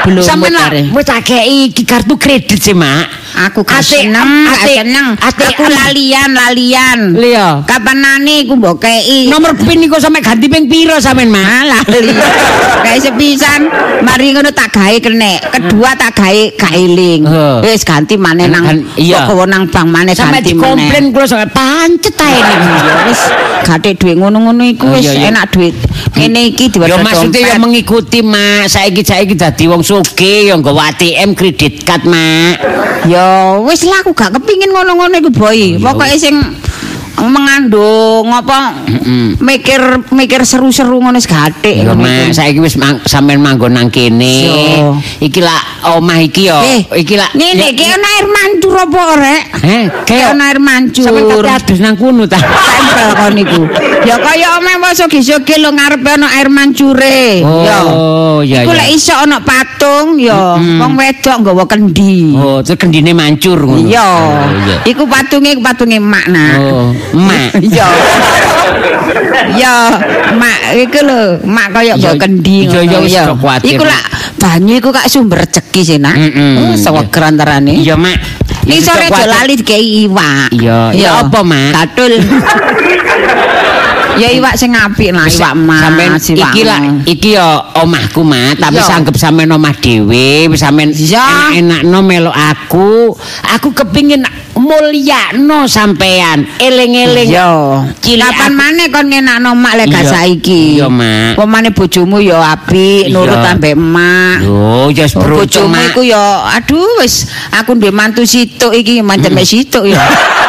belum Sampean wis tak kei iki kartu kredit sih, Mak. Aku gak Ate- seneng, gak seneng. Aku lalian, lalian. Liya. Kapanane iku mbok kei. Nomor PIN niku sampe ganti ping piro sampean? Ah, lali. Kayak sepisan, mari ngono tak gawe kenek. Kedua tak gawe kailing. Heeh. Wis ganti maneh nang. Kok nang bank maneh Sampe ganti maneh. dikomplain kula sampe pancet ae niku. Ya wis gathik dhuwit ngono-ngono iku Oh, wis enak dhuwit. Ngene iki Ya diwaca maksudnya ya dompet. mengikuti mak saiki saiki dadi wong sugih ya nggawa ATM kredit card mak. Ya wis lah aku gak kepingin ngono-ngono iku boy. Pokoke sing mengandung apa mikir mikir seru-seru ngono iku. saiki wis mang, sampean manggon nang kene. Iya. Iki lah omah iki ya. Eh, iki lah. Nih, ki ana air mancur apa rek? Eh, Ki ana air mancur. Sampeyan kate adus nang kono ta. Tempel kon niku. Ya kaya omeh wae soge-soge lo ngarepe ana air mancure. Oh, ya Iku ya. lek iso ana patung ya wong wedok nggawa kendi. Oh, terus kendine mancur ngono. Iya. Oh, iya. Iku patunge patunge mak nak. Oh, mak. Iya. Ya, mak iku lho, mak kaya nggawa kendi iya, iya, ngono wis ya. kuwatir, Iku lak banyu iku kak sumber rezeki sih nak. Mm-mm, Oh, seweger antarane. Iya, mak. Ning sore aja lali dikei iwak. Iya, iya apa, Mak? Gatul. ya iwak sing apik lah, iwak mas. Sampeyan iki lah iki ya omahku mah tapi sanggep sampean omah dhewe sampean Iya. enak-enakno melok aku aku kepingin mulyakno sampean eling-eling. Cilik Kapan maneh kon ngenakno mak lek gak saiki? Iya, Mak. Pemane bojomu ya apik, nurut ambek emak. Yo, beruntung Bojomu mak. iku ya aduh wis aku duwe mantu situk iki mancen mek situk ya.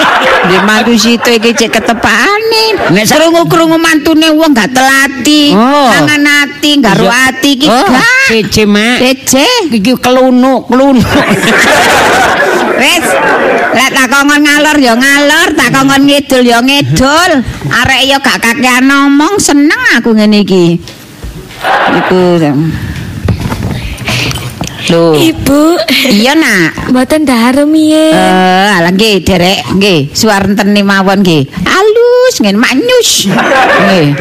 Duwe mantu situk iki cek ketepane. Nek sa- krungu-krungu mantune wong gak telati, Oh. mangan ati, garu Iya. ati iki Oh, gak. Cece mak. Cece. Iki kelunuk, kelunuk. Wis, lek tak kongkon ngalor ya ngalor, tak kongkon ngidul ya ngidul. Arek ya gak kakean ngomong, seneng aku ngene iki. Iku. Lho, Ibu, iya nak. mboten daharu miye. Eh, alah nggih, Derek, nggih. Suarenten mawon nggih. Alus ngen manyus. Nggih.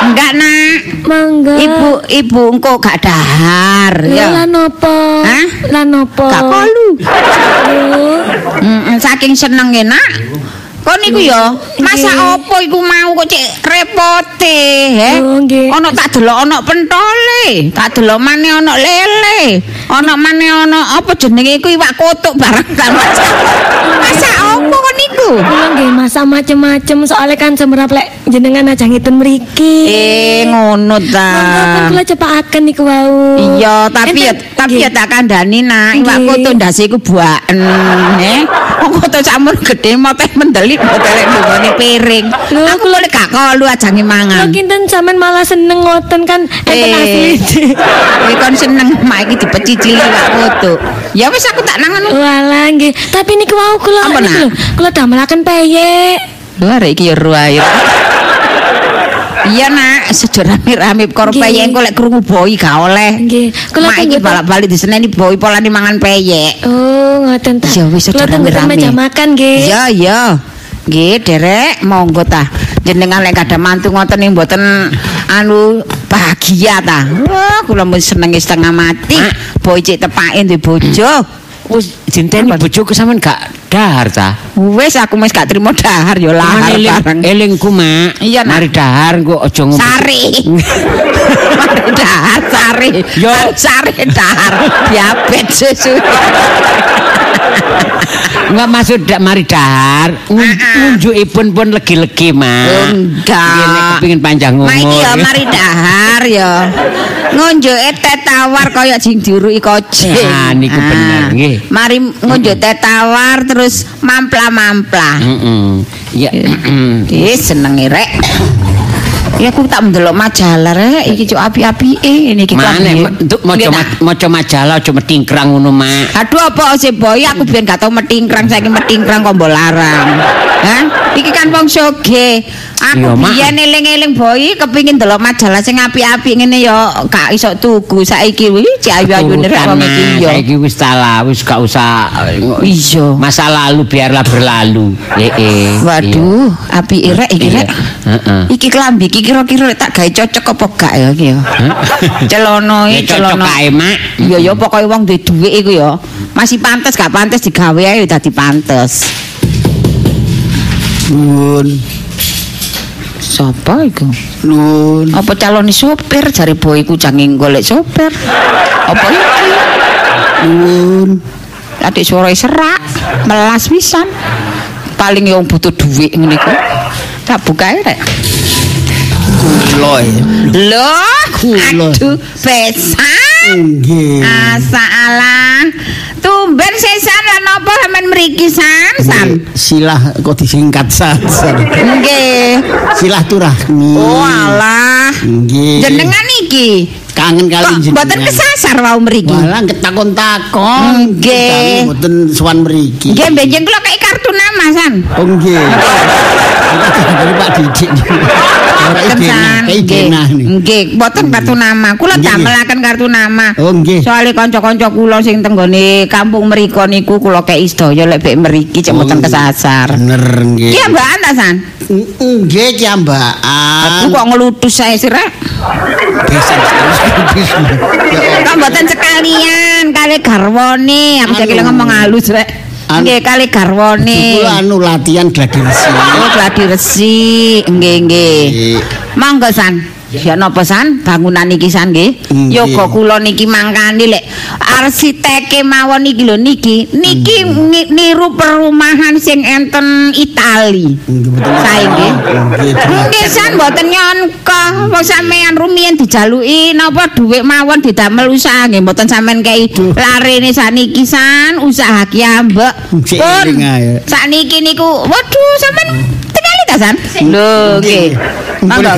Enggak, Nak. Mangga. Ibu, ibu engko gak dahar ya. Lan opo? Hah? Lan opo? Gak kolu. Mm, saking senenge nak. Kok niku ya, masa apa iku mau kok cek repote, he? Oh. Ana tak delok ana pentole, tak delok maneh ana lele, ana maneh ana apa jenenge iku iwak kotuk barang kan. Masa masa apa kok niku? kula nggih masak macem-macem soalnya kan semerap lek jenengan aja ngiten mriki. Eh ngono ta. kula cepakaken niku wau. Iya, tapi ya tapi ya tak kandhani nak, iwak kotuk ndase iku buaken, he. Kotuk sampun gedhe moteh mendelik motelek nggone piring. Lho, Aku kok lek gak kolu ajange Lho mangan. kinten sampean malah seneng ngoten kan enten asli. Eh, kon seneng mak iki dipecicili iwak kotuk. Ya wis aku tak nangan. Walah nggih, tapi niku wau kula niku lho, kula damelaken peyek. Lho arek iki ya ruwair. Iya nak, sejo rame-rame Nggih. peyek engko lek krungu boi gak oleh. Nggih, kula iki balak-balik diseneni boi polane mangan peyek. Oh, ngoten ta. Ya wis, Kula ten rame-rame. meja makan nggih. Iya, iya. Nggih, Derek, monggo ta. Jenengan lek ada mantu ngoten ning mboten anu bahagia ta. Wah, kula mun senenge setengah mati. Boi cek tepake duwe bojo. wis jinteni bojoku sampean gak dahar ta? Wis aku wis gak trimo dahar ya lahar Eling- bareng. Elingku, Mak. Iya. Mari dahar engko aja ngomong. Sari. Mari dahar sari. Yo. sari dahar. Diabetes susu. Enggak maksud dak mari dahar, ngunjukipun pun legi-legi, Mak. Enggak. Iya, nek kepengin panjang umur. Mak iki ya mari dahar ya. Ngunjuke teh tawar kaya jing diuruki kocing. Ah, niku bener, nggih. Mari ngunjuk teh tawar terus mampla-mampla. Heeh. Ya. Ih senenge rek. Ya aku tak ndelok majalah rek iki cuk api-apike ini iki Mane kok. untuk maca Nggih, ma- maca majalah aja metingkrang ngono, Mak. Aduh apa sih boy aku biyen gak tau metingkrang saiki metingkrang kok mbok larang. Hah? Iki kan wong soge. Aku biyen eling-eling boy kepingin delok majalah sing apik-apik ngene ya gak iso tuku saiki wih cek ayu-ayu wong iki ya. Saiki wis salah, wis gak usah Iya. masa lalu biarlah berlalu. Heeh. Waduh, apike rek iki rek. Heeh. Iki klambi iki kira-kira lek tak gawe cocok apa gak ya iki ya. Celana Ya iki cocok celana. kae, Mak. Iya ya pokoke wong duwe dhuwit iku ya. Masih pantes gak pantes digawe ae dadi pantes. Nun, Sapa iku? nun. Apa calon sopir jare boy iku jange golek sopir. Apa iki? Nun. Adik suara serak, melas pisan. Paling yang butuh duit ngene iku. Tak bukae rek. Loy. Loh, Kula. aduh, besan. Nggih. Asalah. Tumben sesan lan apa sampean mriki san? San. Silah kok disingkat saja. Nggih. Silaturahmi. Oh alah. Nggih. Jenengan iki kangen kali kok jenengan. mboten kesasar wau mriki. Walah ketakon-takon. Nggih. Mboten sowan mriki. Nggih benjing kula kei kartu nama san. Oh nggih. Dari Pak Didik. Mboten Nggih. mboten kartu nama. Kula damelaken kartu nama. Oh nggih. Soale kanca-kanca kula sing tenggone kampung mriko niku kula kei sedaya lek bek mriki cek mboten Oh, kesasar. Bener nggih. Iya, Mbak ta san? Nggih Aku kiambaan. kok ngelutus saya sih. Bisa Kok mboten sekalian kali garwane, aku saiki lek ngomong halus, Rek. Nggih, kali garwane. Kula anu latihan gladi resi. Oh, gladi resi. Nggih, nggih. Nggih. Monggo san. Ya napa san bangunan iki san nggih. Yoga kula niki mangkani lek arsiteke mawon iki lho niki. Niki niru perumahan sing enten Itali. Sae nggih. Nggih. San mboten nyangka wong sampean rumiyin dijaluki napa dhuwit mawon didamel usaha nggih mboten sampean kei larene saniki san usaha ki ambek. Pun sakniki niku waduh sampean tekali ta san? Lho nggih. Monggo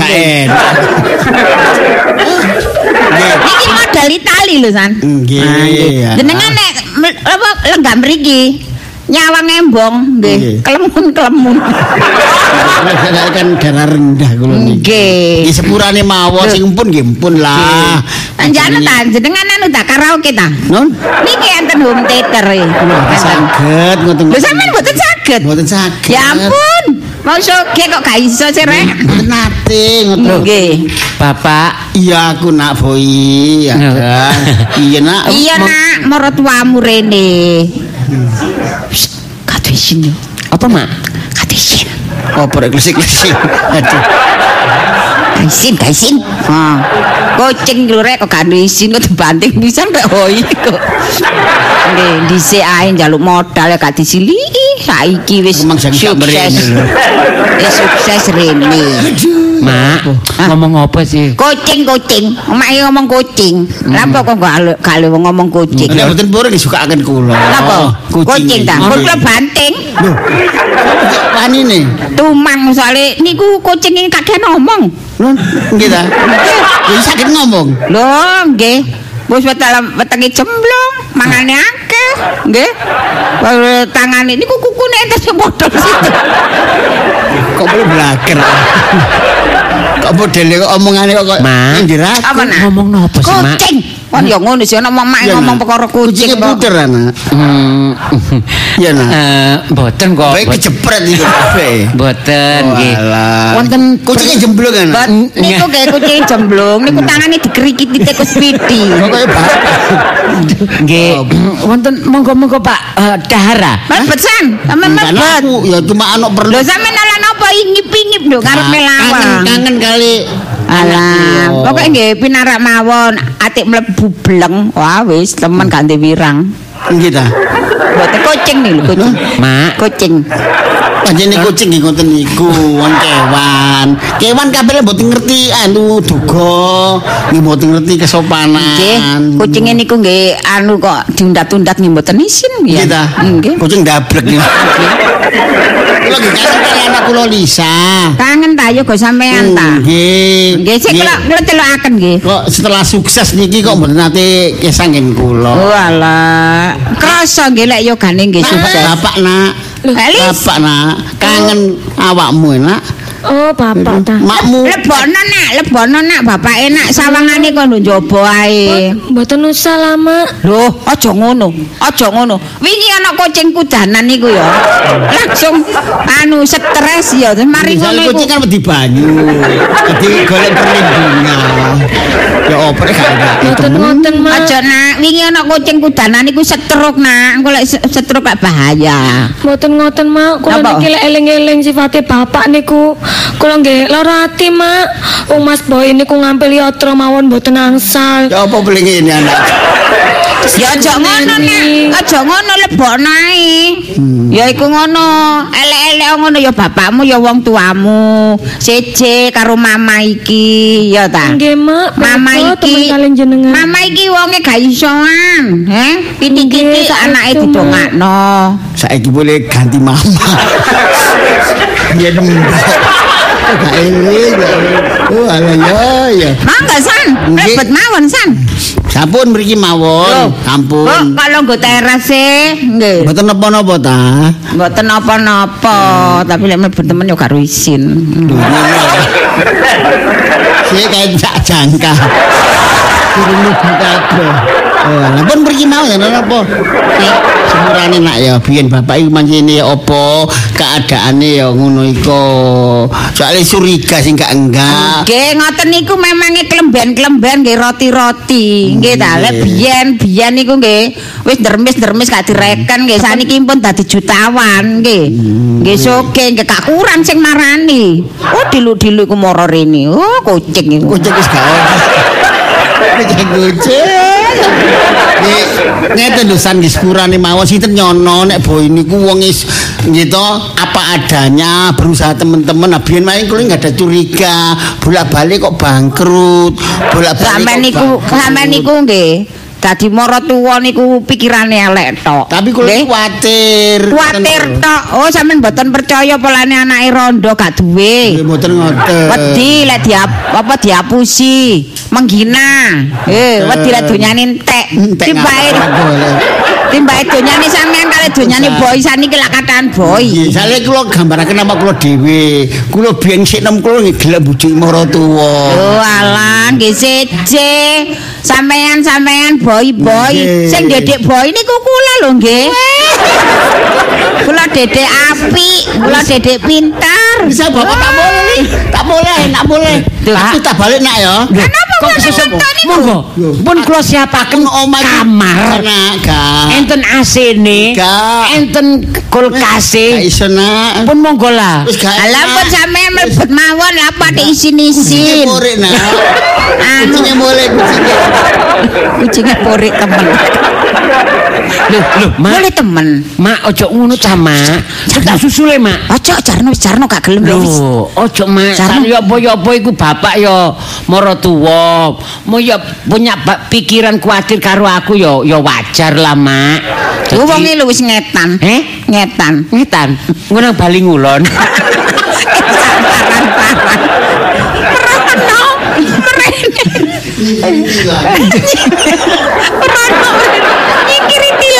modal Itali lho san. Nggih, Ah, ya. Jenengan nek apa lenggah mriki nyawang embong nggih, kelemun-kelemun. Saya kan darah rendah kula niki. Nggih. Di sepurane mawon sing pun nggih pun lah. Anjane ta jenengan anu ta karaoke ta? Non, Niki enten home theater e. saged ngoten. Lho sampean mboten saged. Mboten saged. Ya ampun. Mau kok gak iso sih rek. Mboten nate ngoten. Nggih. Bapak, Iya aku nak boy. Ya. Iya nak. Iya nak, maratuamu rene. Isin yo. apa, Mak? Kate isin. Apa rek klesik-klesik. Aduh. Kaisin, kaisin. Ha. Kucing lho rek kok gak ada isin kok dibanting pisan rek hoi kok. Nggih, dhisik ae njaluk modal ya gak disiliki. Saiki wis gak sukses. Wis sukses rene. Mak, ngomong apa sih? Kucing kucing, omake ngomong kucing. Lah kok kok gak gak wong ngomong kucing. Nek mboten purun disukaken kula. Napa? Kucing ta. Kok kula banting. Lho. Wani ne. Tumang soalnya niku kucing ini kakek ngomong. Nggih ta. Ya sakit ngomong. Lho, nggih. Wis wetel wetenge cemblong, mangane akeh, nggih. Wah, Tangane niku kukune enten sing bodol situ. Kok boleh blager. Kok modele kok omongane kok Mak. nak? Ngomong apa sih, Mak? Kucing. Kan ya ngono sih ana mamak ngomong perkara kucing. Kucingnya puter anak. Hmm. Iya nak. Eh, boten kok. Baik Bot- kejepret itu kabeh. Boten nggih. Wonten Kucingnya jemblung kan. Niku kayak kucing jemblung, niku tangane dikerikiti tikus piti. Pokoknya bapak. nggih. Wonten monggo-monggo Pak eh, Dahara. Mlebet san, sampe Karena mlebet. aku ya cuma anak perlu. Lho sampe nolak napa ngip-ngip lho karep melawan. kangen kali. Alah, Anak pokoke nggih pinarak mawon, atik mlebu bleng. Wah wis temen gak ndek wirang. Nggih ta. Mboten kucing nih lho kucing. Mak. Kucing. Panjene kucing nggih ngoten niku, wong kewan. Kewan kabeh mboten ngerti anu duga, nggih mboten ngerti Nggih, kesopanan. kucinge niku nggih anu kok diundat-undat nggih mboten isin Nggih ta. Nggih. Kucing dablek nggih. Kula nggih kangen kali anak kula Lisa. Kangen ta yo go sampean ta. Nggih. Nggih, sik kula kula celokaken nggih. kok setelah sukses niki kok mboten nate kesanggen kula. Walah, krasa nggih lek yogane nggih sukses. Bapak nak. Elis. Bapak nak, kangen awakmu nak. Oh, bapak ta. Makmu. Lebono nak, lebono nak bapak enak sawangane kok njaba ae. Mboten usah lama. Loh, aja ngono. Aja ngono. Wingi ana kucing kudanan niku ya. Langsung anu stres ya. Terus Mari ngono iku. kucing kan wedi banyu. Jadi golek perlindungan. Ya opere gak ada. Mboten ngoten, Mak. Aja nak, wingi ana kucing kudanan niku setruk nak. Engko lek setruk gak bahaya. Mboten ngoten, Mak. Kula niki lek eling-eling sifate bapak niku. Kula nggih lara ati, Mak. Wong Mas Boy niku ngampil yatra mawon mboten angsal. Ya apa boleh ini anak. Ya aja ngono nak, aja ngono lebono ae. Ya iku ngono, elek-elek ngono ya bapakmu ya wong tuamu. Seje karo mama iki, ya ta. Nggih, Mak. Mama iki. Mama iki wonge gak isoan, he? Pitik-pitik anake didongakno. Saiki boleh ganti mama. Dia nembak. Gak gak ini. Oh alah ya ya. Mangga san, rebet mawon san. Sampun mriki mawon. Kok Ampun. kalau nggo teras e, nggih. Mboten napa-napa ta. Mboten napa-napa, tapi lek mlebu temen yo karo isin. Kayak tak jangka. Lugu kabeh. Oh, lah pun mriki mau ya napa? Semurane nak ya biyen bapak iku mancene ya apa keadaane ya ngono iku. Soale curiga sing gak enggak. Nggih, ngoten niku memange klemben-klemben nggih roti-roti. Nggih ta, lek biyen biyen niku nggih wis dermis-dermis gak direken nggih saniki pun dadi jutawan nggih. Nggih soge nggih gak kurang sing marani. Oh dilu-dilu iku moro rene. Oh kucing iku. Kucing wis gak ono. Kucing kucing. Nek ngeten lho san nggih sepurane mawon sinten nyono nek boy niku wong is gitu apa adanya berusaha teman-teman nah biyen main kuwi nggak ada curiga bolak-balik kok bangkrut bolak-balik Sampeyan kok niku sampeyan niku nggih dadi mara tuwa niku pikirane elek tok. tapi Nggih. kuwatir Kuwatir tok. Oh sampean mboten percaya polane anake rondo gak duwe. Nggih, mboten ngoten Wedi lek diap apa diapusi, menghina. Eh, wedi lek donyane entek. Boleh. timbake donyane sampean kali donyane Bisa. boy saniki lak katakan boy. Sale kula gambaraken nama kula dhewe. Kula biyen sik nem kula gelem bujuk mara tuwa. Oh alah nggih seje. Sampean-sampean boy-boy Nggih. sing dedek boy niku kula lho nggih. Kula dedek apik, kula dedek pintar. Bisa bapak tak boleh, tak boleh, tak boleh. Tapi tak balik nak ya. Kenapa Kok niku? Monggo. Pun kula siapaken omah kamar. Enten. Gak. Enten kulkase. Pun monggo lah. Alah pun sampean mlebet mawon lah pada isin-isin. Murid nak. Anu Kucingnya boleh kucingnya. kucingnya porik temen. Loh, loh, Mak. Boleh temen. Mak ojo ngono ta, Mak. Tak susule, Mak. Ojo jarno jarno gak gelem wis. Loh, ojo mak. Sarno. ya apa ya apa iku bapak mara tuwa. Mau ya punya pikiran kuatir karo aku ya ya wajar lah, Mak. Ku wonge lho wis ngetan. Eh? Ngetan. Ngetan, ngono bali ngulon. Merono, merene.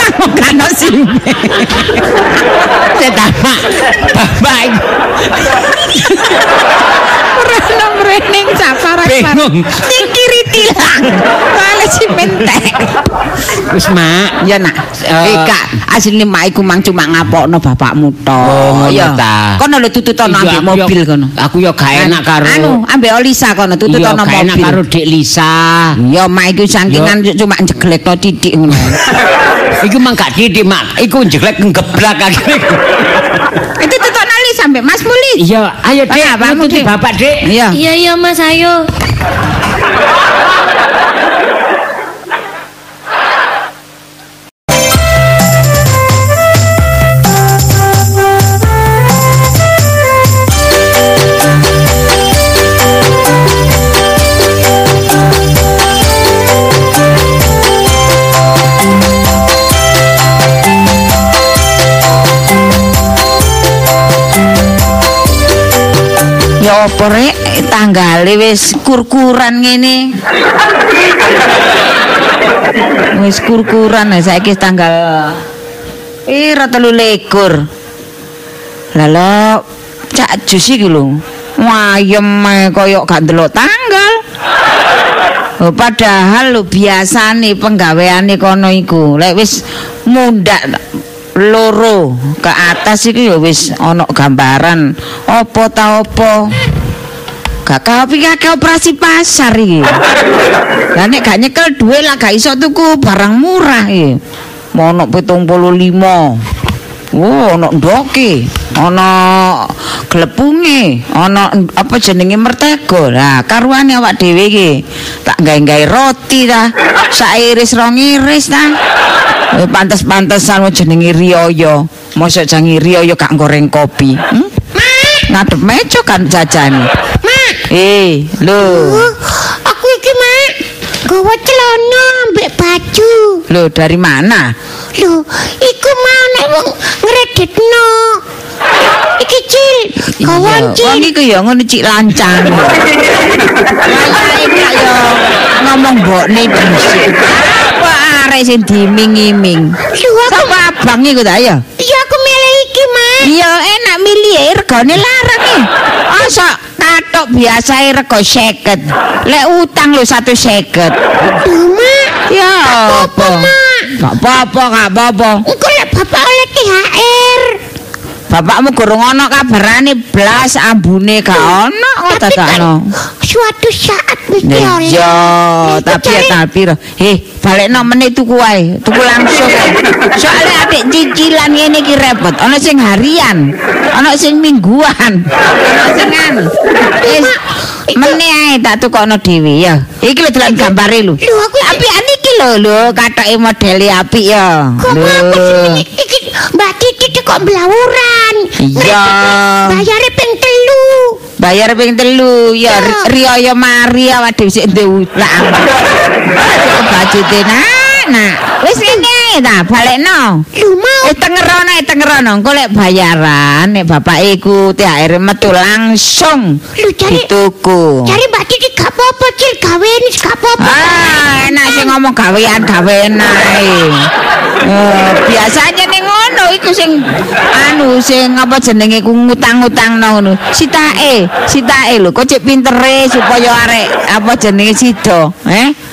Tilang kan simpe. Tetan, Mak. Bapak iku Merono, merene saparah Bingung. Nyingkiri tilang. Kale si mentek. Wis, Mak. Ya nak. Eh, Eh kak, asline mak iku mang cuma ngapokno bapakmu tok. Oh, ngono Ya. ta. Kono lho tututono Iya, ambek aku mobil kono. Aku yo gak enak karo Anu, ambek Olisa kono Iya, tututono gak enak mobil. karo Dik Lisa. Ya mak iku sakingan cuma jeglekno titik ngono. Iku mang gak titik, Mak. Iku jeglek ngeblak. Itu tututono li sampe Mas Muli. Iya, ayo Pak, nututi Dik. Bapak, Dik. Iya. Iya iya Mas ayo. Apa rek tanggale wis kurkuran ngene. Wis kurkuran saiki tanggal pira telu likur. Lala cak jus iki lho. Wayem kaya gak ndelok tanggal. Oh, padahal lho biasane penggaweane kono iku lek wis mundak loro. Ke atas iki ya wis ana gambaran. Apa ta apa? Gak kapi kakek operasi pasar iki. Lah nek gak nyekel duwe lah gak iso tuku barang murah iki. Mono 75 Oh, ana ndoke, ana glepunge, ana apa jenenge mertego. Lah, karuane awak dhewe iki tak gawe-gawe roti ta, sak iris rong iris ta. Eh, Pantes-pantesan jenenge Rioyo. Mosok jange Rioyo gak goreng kopi. Hmm? Ngadep meja kan jajane. Eh, lho. Aku iki, Mak. Gawa celana ambek baju. Lho, dari mana? Lho, iku mau nek wong ngreditno. Iki cil, kawan cil. Wong iku ya ngono cik lancang. Gak ya ngomong mbokne dhisik. Apa arek sing diming-iming? Lho, aku abang iku ta ya? iya aku milih iki, Mak. Iya enak milih regane larang e. Asa katok biasae rego 50. Lek utang lho 150. Lho, Mak. Ya apa? Mak. Gak apa-apa, gak apa-apa. Engko lek bapak oleh THR. Bapakmu gorong ana kabarane blas ambune gak ono kok dadakno. suatu saat mesti oleh. Iku tapi tapi Heh, balekno meneh tuku wae, tuku langsung. Soale adik cicilan ngene iki repot. Ana sing harian, ana sing mingguan, ana sing anu. Wis meneh ae tak tukokno dhewe ya. Iki lho dalan gambare lho. Lho, aku Tapi iki lho lho katoke modele apik ya. Kok aku iki Mbak Titi kok blawuran. Iya. Bayare ping telu. Bayar ping telu ya. Rioyo Mari awak dhewe sik ndek utang. Bajute nak, nak. Wis ngene ta, balekno. Lho mau Eh tengerono, eh tengerono. Engko lek bayaran nek bapak iku THR metu langsung Lho, cari- dituku. cari Mbak Titi gak apa-apa cil gawe ini gak apa-apa. Ah, enak sing ngomong gawean gawean ae. Eh, biasanya ngono iku sing anu sing apa jenenge ku ngutang-ngutangno ngono. Sitae, sitae lho kok cek pintere supaya arek apa jenenge sido, eh?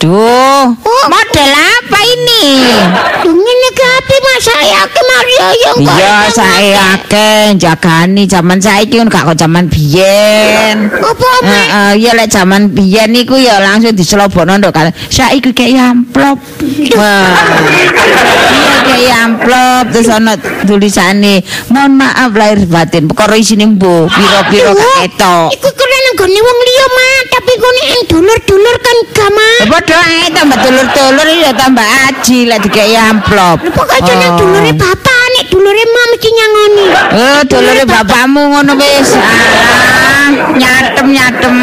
Duh, model apa ini? Ngene ki api masa ya ki Mario yang kok. Iya, saya akeh jagani zaman saiki kan gak kok zaman biyen. Apa? Heeh, ya lek zaman biyen niku ya langsung diselobokno nduk kan. Saiki kayak amplop. Wah. Iya kayak amplop terus ana tulisane, "Mohon maaf lahir batin, perkara isine pira-pira gak ketok." Iku kena nenggone wong liya Mak, tapi kene yang dulur-dulur kan gak Mak. Ya padha ae tambah dulur-dulur ya tambah aji lek dikei amplop. Pokoknya nek Oh. dulure bapak, nek dulure mam mesti nyangoni. Eh, dulure bapakmu ngono wis. Alah, nyatem-nyatem.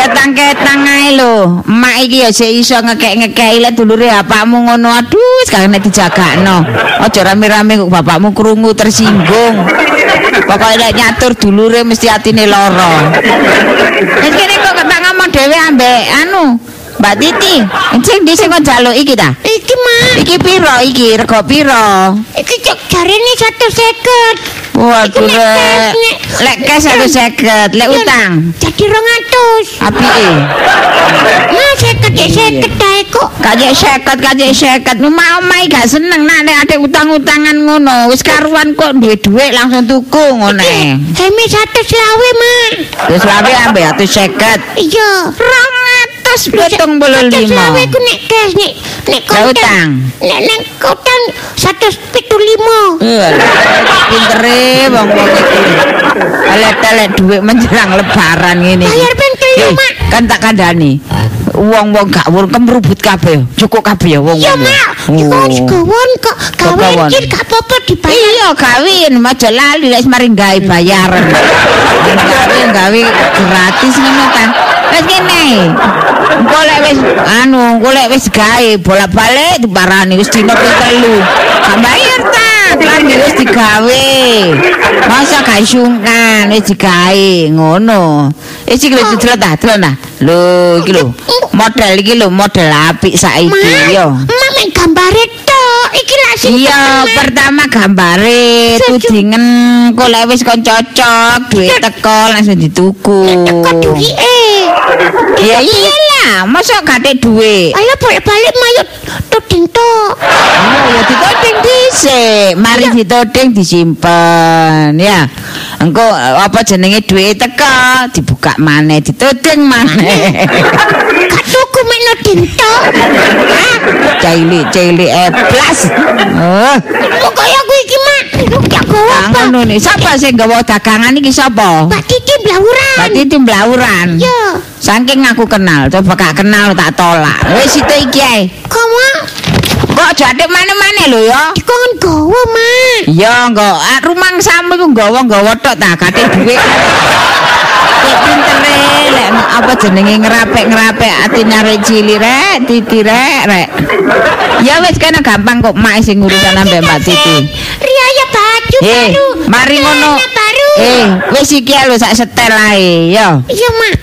Ketang-ketang ae lho. Emak iki ya sik iso ngekek-ngekeki lek dulure bapakmu ngono. Aduh, sekarang nek dijagakno. Aja rame-rame kok bapakmu krungu tersinggung. Pokoknya lek nyatur dulure mesti atine lara. Wis kene kok tak ngomong dhewe ambek anu. Mbak Titi, sing dhisik kon jaluk iki ta? Iki Mak. Iki piro iki? Rega piro? Iki cuk jarine 150. Waduh re. Lek cash 150, lek utang. Jadi 200. Apike? Mah 50 ya 50 ae kok. Kaje 50, kaje 50. Mama omai gak seneng nak nek ade utang-utangan ngono. Wis karuan kok duwe dhuwit langsung tuku ngono. Iki 150 lawe, Mak. Wis lawe ambe 150. Iya. 200. kos potong puluh lima. Kau aku nek kos nek nek utang Nek nek utang satu pitu lima. Pinter eh bang bang. Alat alat duit menjelang lebaran ini. Bayar Eh, Mak. Kan tak kandhani. Wong-wong gak wurkem rubut kabeh. Cukup kabeh ya wong-wong. Iya, Mak. Iku Oh. wis gawon kok. Gawe Gawon. iki gak apa-apa dibayar. Iya kawin, aja lali wis mari gawe bayaran. Gawe gawe gratis ngono kan. Wis kene. Golek wis anu, golek wis gawe bolak-balik diparani wis dino ping telu. Gak bayar ta? Kan wis digawe. Masa gak sungkan wis digawe ngono. Eh iki lho delok ta, delok ta. Lho iki lho. Model iki lho, model apik saiki yo. Mak mek gambare tok. Iki lak sing Iya, pertama gambare tudingen kok lek wis kon cocok, duit teko langsung dituku. Teko duwike. Ya iyalah, masa gak ada duit. Ayo balik-balik mayu tuding tok. Oh, ya ditodeng dhisik. Mari ditodeng disimpen ya. Engko apa jenenge duit teko, dibuka maneh, ditodeng maneh. Gak tuku mek nuding tok. Cilik cilik eblas. Oh, Pokoke aku iki mak, gak gowo ah, apa. ngono nih. Sapa sing gawa dagangan iki sapa? Mbak Titi blawuran. Berarti tim blauran. Yo, Saking aku kenal, coba gak kenal tak tolak. Wis itu iki ae. kamu Kok jadek mana-mana lho ya? dikon gowo mak. Ya engko ah, rumang samu iku nggawa-nggawa tok ta kate dhuwit. Kok pintere lek apa jenenge ngerapek-ngerapek atine arek cilik rek, titi rek, rek. Ya wis kana gampang kok mak sing urusan ambek Mbak Titi. Riaya baju Eh, baru. mari ngono. Eh, wis iki lho sak setel ae, ya. Iya mak.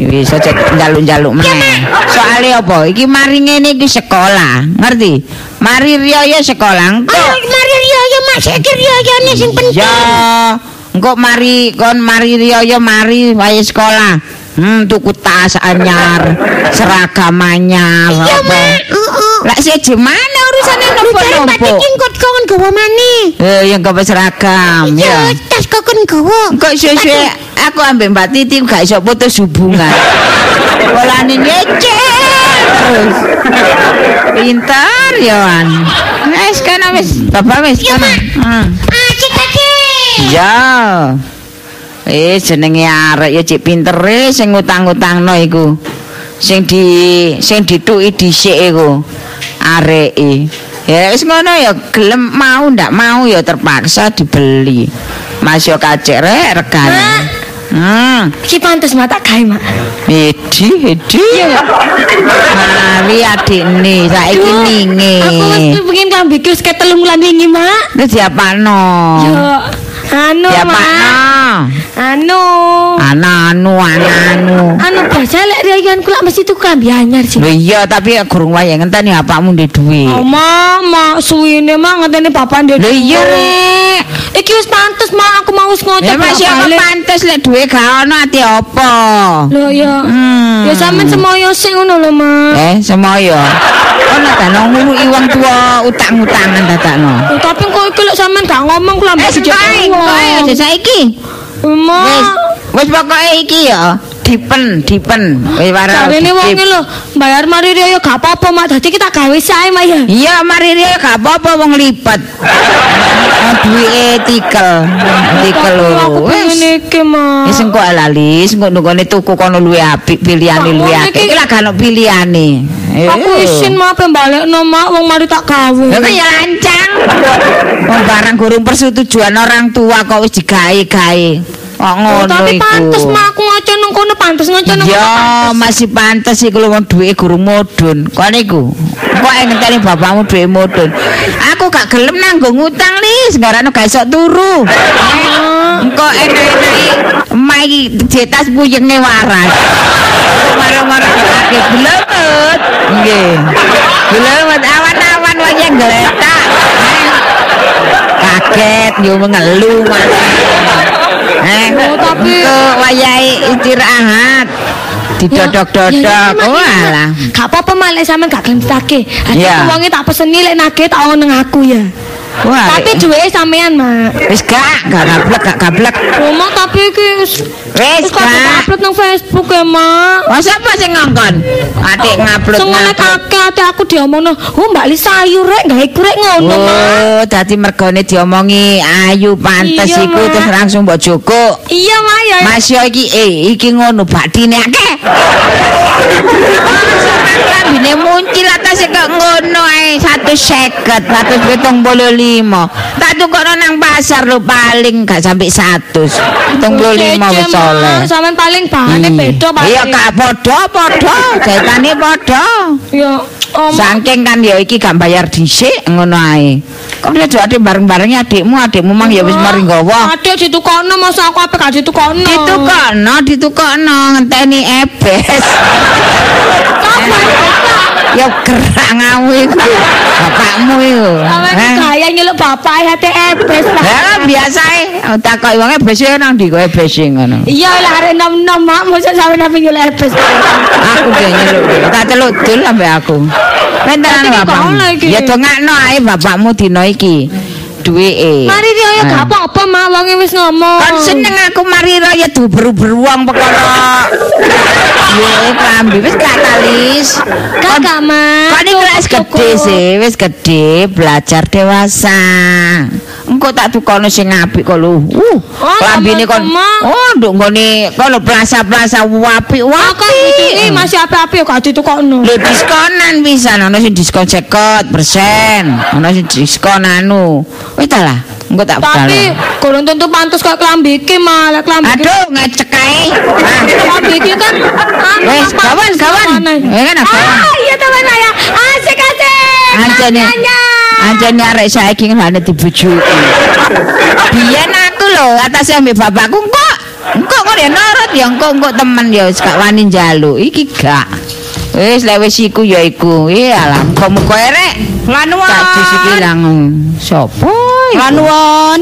Wis aja njaluk-njaluk meneh. Soale apa? Iki mari ngene iki sekolah, ngerti? Mari riyo sekolah engko. Ayo mari mak, saiki riayane sing penting. Ya, engko mari kon mari riyo mari wae sekolah. Hmm, tuku tas anyar, seragam anyar Iya apa. mak. Heeh. Lah siji mana Cari Mbak nopo-nopo? Titi kok kon gowo maneh. Eh, yang gawe seragam ya. tas kok kon gowo. Kok sesuk aku ambek Mbak Titi gak iso putus hubungan. Polane ngecek terus. Pintar ya Wan. Wis kan wis, Bapak wis kan. Ah, aja. Ya. Eh jenenge arek ya cik pintere sing ngutang-utangno iku. Sing di sing dituki dhisik iku. Areke. Ya wis ngono ya gelem mau ndak mau ya terpaksa dibeli. Mas yo kacek rek regane. Hmm. Iki pantes mata gawe, Mak. Edi, edi. Mari adik nih, saiki Duh, ninge. Aku wis kepengin kambi ki wis ketelung wulan wingi, Mak. Lu diapano? Yo, anu, Diapano? Mak. Anu. Anu, anu, anu. Anu biasa lek riyan kula mesti tuku kambi anyar sih. Lho iya tapi ya gurung wae ngenteni apakmu ndek duit. Oh, Mama, suwine mah ngenteni bapak ndek. Lho iya rek. Iki wis pantes, Mak. Aku mau wis ngocok. Ya masih apa pantes lek duit gak ono ati apa? Lho ya. Hmm. Ya sampean semoyo sing ngono lho, Mak. Eh, semoyo. Ono ta nang ngurui wong tuwa utang-utangan dadakno. Ya, tapi kok iki lek sampean gak ngomong kula Eh, mbak kowe aja saiki. Wis, wis pokoke iki ya dipen, dipen. Wis wara. Jarene wong iki lho, bayar mari riyo gak apa-apa, Mak. Dadi kita gawe sae, Mak ya. Iya, mari dia gak apa-apa wong lipet. Oh, duwike tikel. Tikel lho. Wis. iki, Mak. Wis engko lali, engko nungone tuku kono luwe apik, pilihane Tak luwe akeh. iki- Iki lah gak ono pilihane. Aku isin Mak pe balekno, Mak. Wong mari tak gawe. Lha kok ya lancang. Wong barang gurung persetujuan orang tua kok wis digawe-gawe. Kok Oh, ngono tapi iku. pantes Mak aku ngoco nang kono pantes ngoco nang. Ya, masih pantes iku lho wong duwe guru mudun. Kok niku? Kok ngenteni bapakmu duwe mudun. Aku gak gelem nanggung utang lis, garane gak iso turu. Engko enak-enak emak iki jetas puyenge waras. Marah-marah akeh glemet. Nggih. Glemet awan-awan wae gletak. kaget yo ngelu maneh. Eh, Oh, tapi- ke wayahe istirahat. Didodok-dodok. Oh ya. Gak apa-apa malah sampean gak gelem tak peseni lek nake tak ono nang aku ya. Wah. Tapi duwe sampean, Mak. wis gak, gak gablek, gak gablek. Rumah tapi iki wis Wis gak. upload nang Facebook ya, Mak. Wah, sapa sing ngongkon? Adik ngupload. Sing ngene kakek ate aku diomongno, "Oh, Mbak Lisa ayu rek, gawe kurek ngono, Mak." Oh, dadi mergone diomongi ayu pantes Iya, iku terus langsung mbok joko. Iya, Mak ya. Mas yo iki eh iki ngono bathine akeh. Lambine muncul atas kok ngono ae 150, 175. Tak tukono nang pasar lho paling gak sampai 100. 75 wis oleh. Sampean paling bahane beda, Pak. Iya gak padha-padha, jaitane padha. Ya, om. Saking kan ya iki gak bayar dhisik ngono ae. Kok dia ade bareng-bareng adikmu, adikmu mang ya wis mari nggawa. Adik ditukono masa aku ape gak ditukono. Ditukono, ditukono ngenteni ebes. Ya kerangamu iku. Bapakmu iku. Gaya nyeluk bapak hati ebes, Pak. Lah biasa e takoki wong ebes e nang ndi kok ebes e ngono. Iya lah arek nom-nom mak mosok sampe nang nyeluk ebes. Aku dia nyeluk. Tak celuk dul ambe aku. Pentenan bapakmu. kok oleh iki? Ya dongakno ae bapakmu dino iki. Duweke. Mari ya gak apa-apa mak wonge wis ngomong. Kan seneng aku mari raya duber-beruang perkara. Ya klambi wis gak talis. Kakak mak. Kan iki wis gede sih, wis gede, belajar dewasa. Engko tak tukono sing apik kok lho. Uh, Oh, klambine kon. Oh, nduk nggone kono plaza-plaza Kakak apik-apik. iki masih ape-ape ya gak ditukokno. Lho diskonan pisan, ana sing diskon 50%, ana sing diskon anu. Wis ta lah, engko tak budal. Tapi kurang tentu pantes kok klambi iki mak, lek klambi. Aduh, ngecek ae. Nah, Klambi iki kan Wes, pantes kawan, kawan. Eh, kan kawan. Ah, iya teman saya. Asik asik. Anjane. Anjane arek saiki ngene dibujuki. Biyen aku lho atas ambek bapakku kok kok kok ya nurut ya engko engko temen ya wis gak wani njaluk. Iki gak. Wis lek wis iku ya iku. Iya lah, muga-muga erek. Lanuwun. Tadi siki lang sapa? iku? Lanuwun.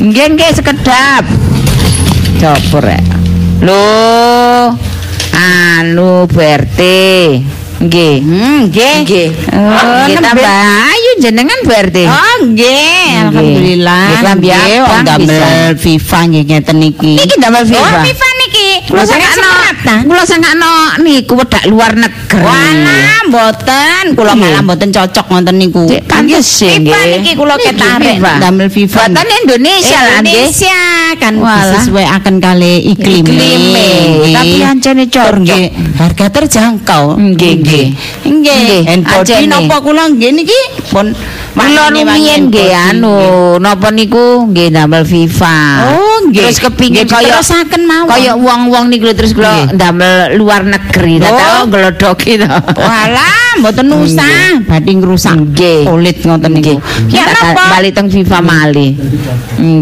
Nggih nggih sekedap. Coba rek. Lho. Anu berarti nggih. Hmm, nggih. Nggih. Oh, nggih, tambah ayu jenengan berarti. Oh, nggih. Alhamdulillah. Nggih, klambi Nggih, abang wong damel pisan. FIFA nggih ngeten iki. Iki damel Oh, FIFA. Kula semeratan. kula sangkano niku wedak luar negeri. Walah, mboten. Kula malah mboten cocok ngonten niku. FIFA nggih. niki kula ketarik damel FIFA. Buatan Indonesia lah nggih. Indonesia kan Walah. disesuaikan kali iklim. Iklime. Tapi ancene cocok. Nggih, harga terjangkau. Nggih, nggih. Nggih. Ajene. napa kula nggih niki pun Kula rumiyin nggih anu napa niku nggih damel FIFA. Oh, nggih. Terus kepingin kaya mawon. kaya wong-wong niku lho, terus kula damel luar negeri. Tak Oh. tahu nglodoki to. Walah, mboten usah badhe ngrusak Nggih. kulit ngoten niku. Ya tak napa? balik teng FIFA. Nggih.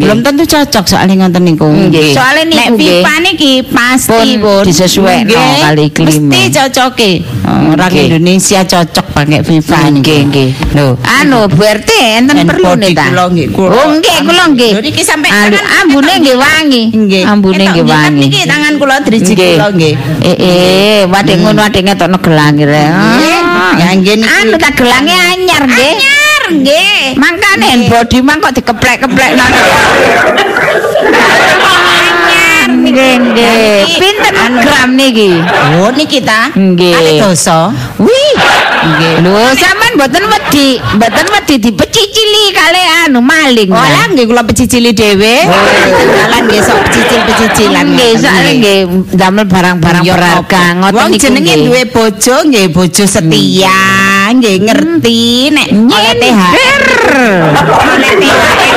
Belum tentu cocok soalnya ngoten niku. Soale niku. FIFA niki pasti Pun disesuaikno Nggih, kali iklime. Mesti cocoke. Orang Nggih. Indonesia cocok pakai FIFA. Nggih, nggih. Lho, Anu berarti enten perlu nih ta. Oh nggih kula nggih. Niki sampe Anu, ambune nggih wangi. Ambune nggih wangi. Niki tangan kula driji kula nggih. Eh eh, wadek ngono wadek ngetokno gelang re. Nggih. Ya nggih niki. Anu tak gelange anyar nggih. Anyar nggih. Mangkane handbody mang kok dikeplek-keplek nang. Anyar Nggih nggih. Pinten gram niki? Oh niki ta? Nggih. Kali dosa. Wih. Nggih. Lho, sampean mboten wedi, mboten wedi dipecicili kali anu maling. ta? Walah nggih kula pecicili dhewe. Jalan nggih sok pecicil-pecicilan. nggih soalnya nggih damel barang-barang berharga apa? ngoten Wong niku jenenge duwe bojo nggih bojo setia, nggih ngerti nek oleh THR. Oleh THR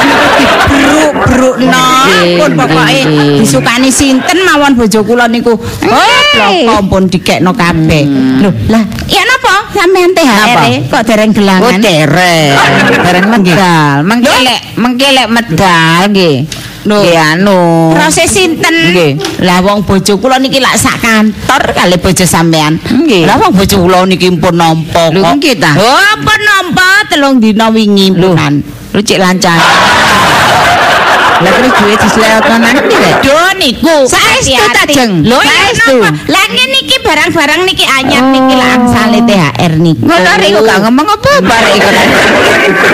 bruk-brukno Nggih, pun pokoke nggih. Disukani sinten mawon bojo kula niku. Oh, bloko pun dikekno kabeh. Lho, lah, ya napa sampean THR? -e kok dereng Oh gelangan? derek, dereng medal, mengkelek, mengkelek medal nggih. Lho. Nggih anu. Proses sinten? Nggih. Lah wong bojo kula niki lak sak kantor kali bojo sampean. Nggih. Lah wong bojo kula niki pun nampa Lho, kok. nggih ta? Oh, pun nampa telung dina wingi Lho. punan. Lu cek lancar. Lah terus duwe dislewatno nang ndi rek? Do niku. Saestu ta. Jeng? Lho Saestu. Lah ngene iki barang-barang niki anyar niki lah angsale THR niku. Ngono kok gak ngomong apa barek iku.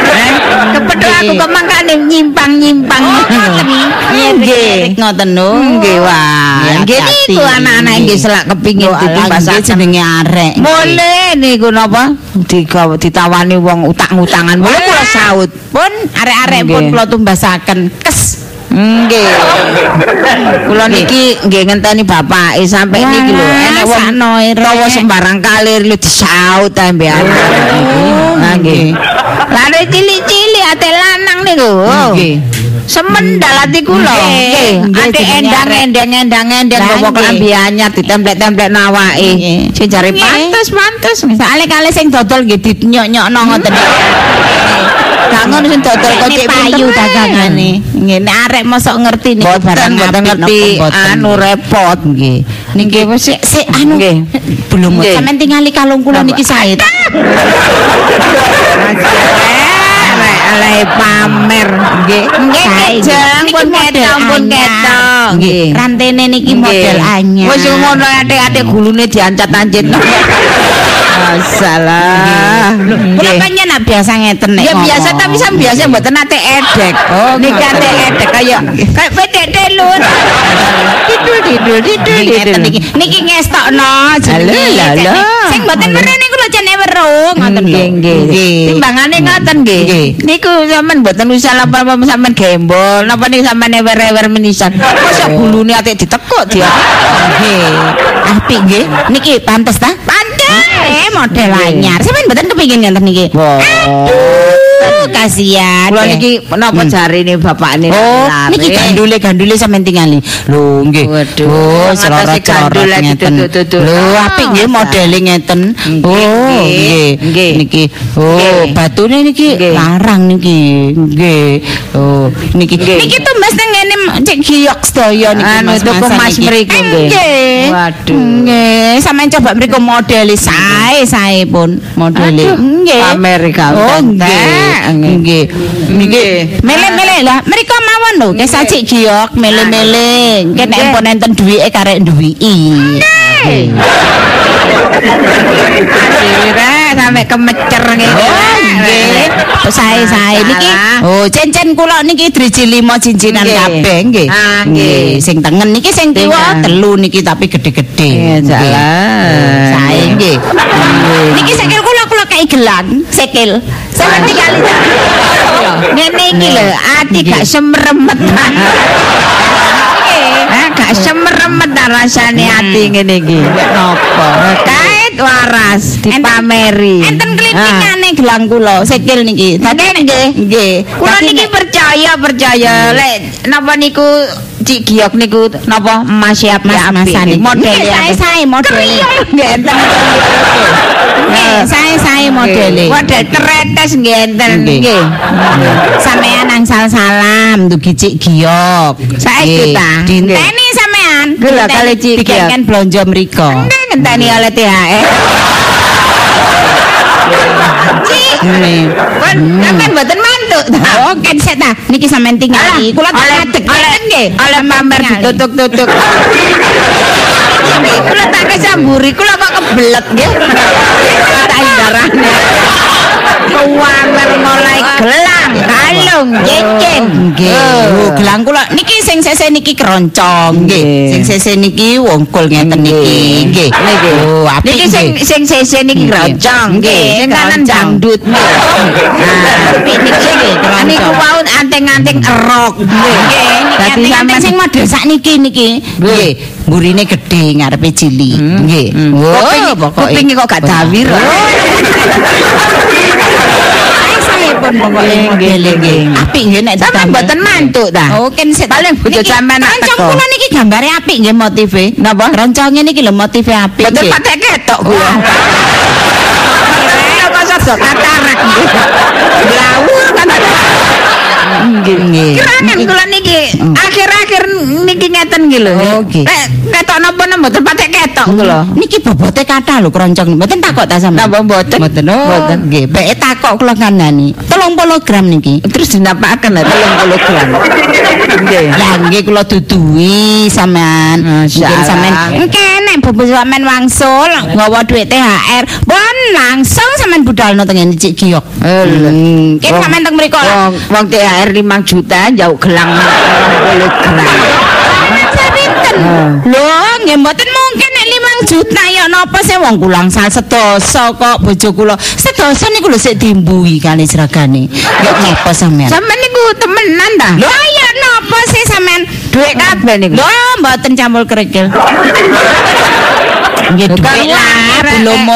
Eh, kepethuk aku kok mangkane nyimpang-nyimpang. Oh, ngoten. Nggih. Ngoten lho. Nggih wah. Nggih, niku anak-anak nggih selak kepingin nggih jenenge arek. Mulai niku napa ditawani wong utang-utangan mulai kula saut. pun arek-arek pun kula tumbasaken kes Nggih. Kula niki nggih ngenteni bapak sampai Wah, niki lho enek wong sakno, Rek. tawa sembarang kalir lho disaut ta mbek anak. Nah nggih. Lah nek cilik-cilik ate lanang niku. Nggih. Semendal ati kula. Nggih, Ate jenenge endang arek. endang endang endang Lah, bawa nggih. kelambi anyar ditemplek-templek nawake. Sing jare Nggih. pantes pantes. Soale kali sing dodol nggih dinyok-nyokno ngoten. Gak ngono sing dodol kok Ini cek payu dagangane. Nggih, nek arek mosok ngerti niku barang apik ngerti anu repot nggih. Niki wis sik Sik anu Nggih. belum sampean tingali kalung kula niki sae. Alai pamer nggih. Nggih niki pun model ketok pun ketok. Nggih, rantene niki model anyar. Wis ngono atik-atik gulune diancet-ancet. Masalah. Kula pengen nak biasa ngeten nek. Ya biasa tapi sam biasa mboten ate edek. Oh, niki ate edek kaya kaya pedek telur. Didul didul didul Nggih, ngeten niki. Niki ngestokno jenenge. Halo. Sing mboten merene kula jane weruh ngoten lho. Nggih. Timbangane ngoten nggih. Niku sampean mboten usah apa-apa sampean gembol. Napa niku sampean ewer-ewer menisan. Masa gulune atik ditekuk dia. Nggih. Apik nggih. Niki pantes ta? Pantes. Eh, model anyar. Sampeyan mboten kepengin ngenten niki. Aduh, kasihan. Kula niki menapa jarine bapak ini Oh, niki gandule-gandule sampean tingali. Lho, nggih. Waduh, Oh, lagi ngeten. Lho, Ah, apik nggih modele ngeten. Oh, nggih. Niki. Oh, batune niki larang niki. Nggih. Oh, niki. Niki tumbas teng ngene cek giyok sedaya niki Anu, Mas. mriku, nggih. Waduh. Nggih, sampean coba mriku modele sae sae pun modele. Nggih. Amerika Oh, nggih. Nggih. Nggih. Mele-mele lah, mereka mawon lho, ke sajik giok mele-mele. Nek Nggih. empun enten duwike karek duwiki. Rek sampe kemecer ngene. Oh, nggih. Sae-sae niki. Oh, cincin kula niki driji lima cincinan Nggih. kabeh nggih. Ah, nggih. Sing tengen niki sing kiwa telu niki tapi gede-gede. Nggih. jalan. Sae nggih. Niki sikil kei gelang, sikil. Sampeyan tingali ta? Ngene iki lho, ati gak semeremet. Eh, gak semeremet ta rasane ati ngene iki. Napa? Kait waras dipameri. Enten klipingane gelang kula, sikil niki. Dadi nggih. Nggih. Kula niki percaya percaya lek napa niku Cik Giok niku napa Mas siap mas-masan niki. model Nggih, sae-sae modele. nggih enten Nggih, sae-sae modele. model tretes nggih enten Nggih. nggih Sampean angsal salam dugi Cik Giok. Saestu Nggih. ta? Dinteni sampean. Nggih lah, kali Cik Giok. Dikengen blonjo mriko. Nggih ngenteni oleh THR Cik Nggih. Pun sampean mboten ta Oh, ken set ta. Niki sampean tingali. Kula tak ngadeg oleh nggih. oleh pamer ditutuk-tutuk. Kula tak kesamburi, kula kok kebelet nggih. Tak hindarane. Kuwamer mulai gelang, kalung, cincin. Nggih. Oh, gelang kula niki sing sese niki keroncong nggih. Nggih. Sing sese niki wongkul ngeten niki. Nggih. Niki. Oh, apik Niki sing nggih. sing sese niki Nggih. keroncong, nggih. Nggih, Sing kanan dangdut. Nah, niki nggih keroncong. niku wau anteng-anteng erok. Nggih, Dadi niki sampean sing model sakniki niki. Nggih, mburine gedhe ngarepe cilik. Nggih. Kuping pokoke. kupinge kok gak dawir. Pun pokoke modele nggih. Apik nggih nek ditambahi. mboten mantuk ta? Oh, ken set. Paling bojo Niki, sampean nak Keroncong teko. kula niki gambare apik nggih motive. Napa? Keronconge niki lho motive apik. Boten nggih. patek ketok kula. Kok sedo katarak. Blawur kan. nggih. Nggih. Kirangan kula niki akhir-akhir niki ngeten nggih lho. Oh, nggih. Nek ketok napa mboten patek ketok kula. Niki bobote kathah lho kroncong. Mboten takok ta sampean? Napa mboten? Mboten. Oh, Mboten. Nggih, beke takok kula kandhani. 30 gram niki. Terus dinapakaken 30 gram. Nggih. Lah nggih kula duduhi sampean. Allah. sampean. Kene bobo sampean wangsul nggawa duit THR. Bon langsung sampean budalno teng ngene Cik Giyok. Hmm, Ken Wong- sampean teng mriku. Wong THR 5 juta jauh gelang 30 gram. Lho, nggih mboten mungkin nek 5 juta ya napa sih wong kulang sal sedoso kok bojo kula. Sedoso niku lho sik dimbui kali seragane. Ya napa sampean? Sampeyan niku temenan ta? Lho ya napa sih sampean? Duit kabeh niku. Lho mboten campur kerikil. Nggih duit lah, belum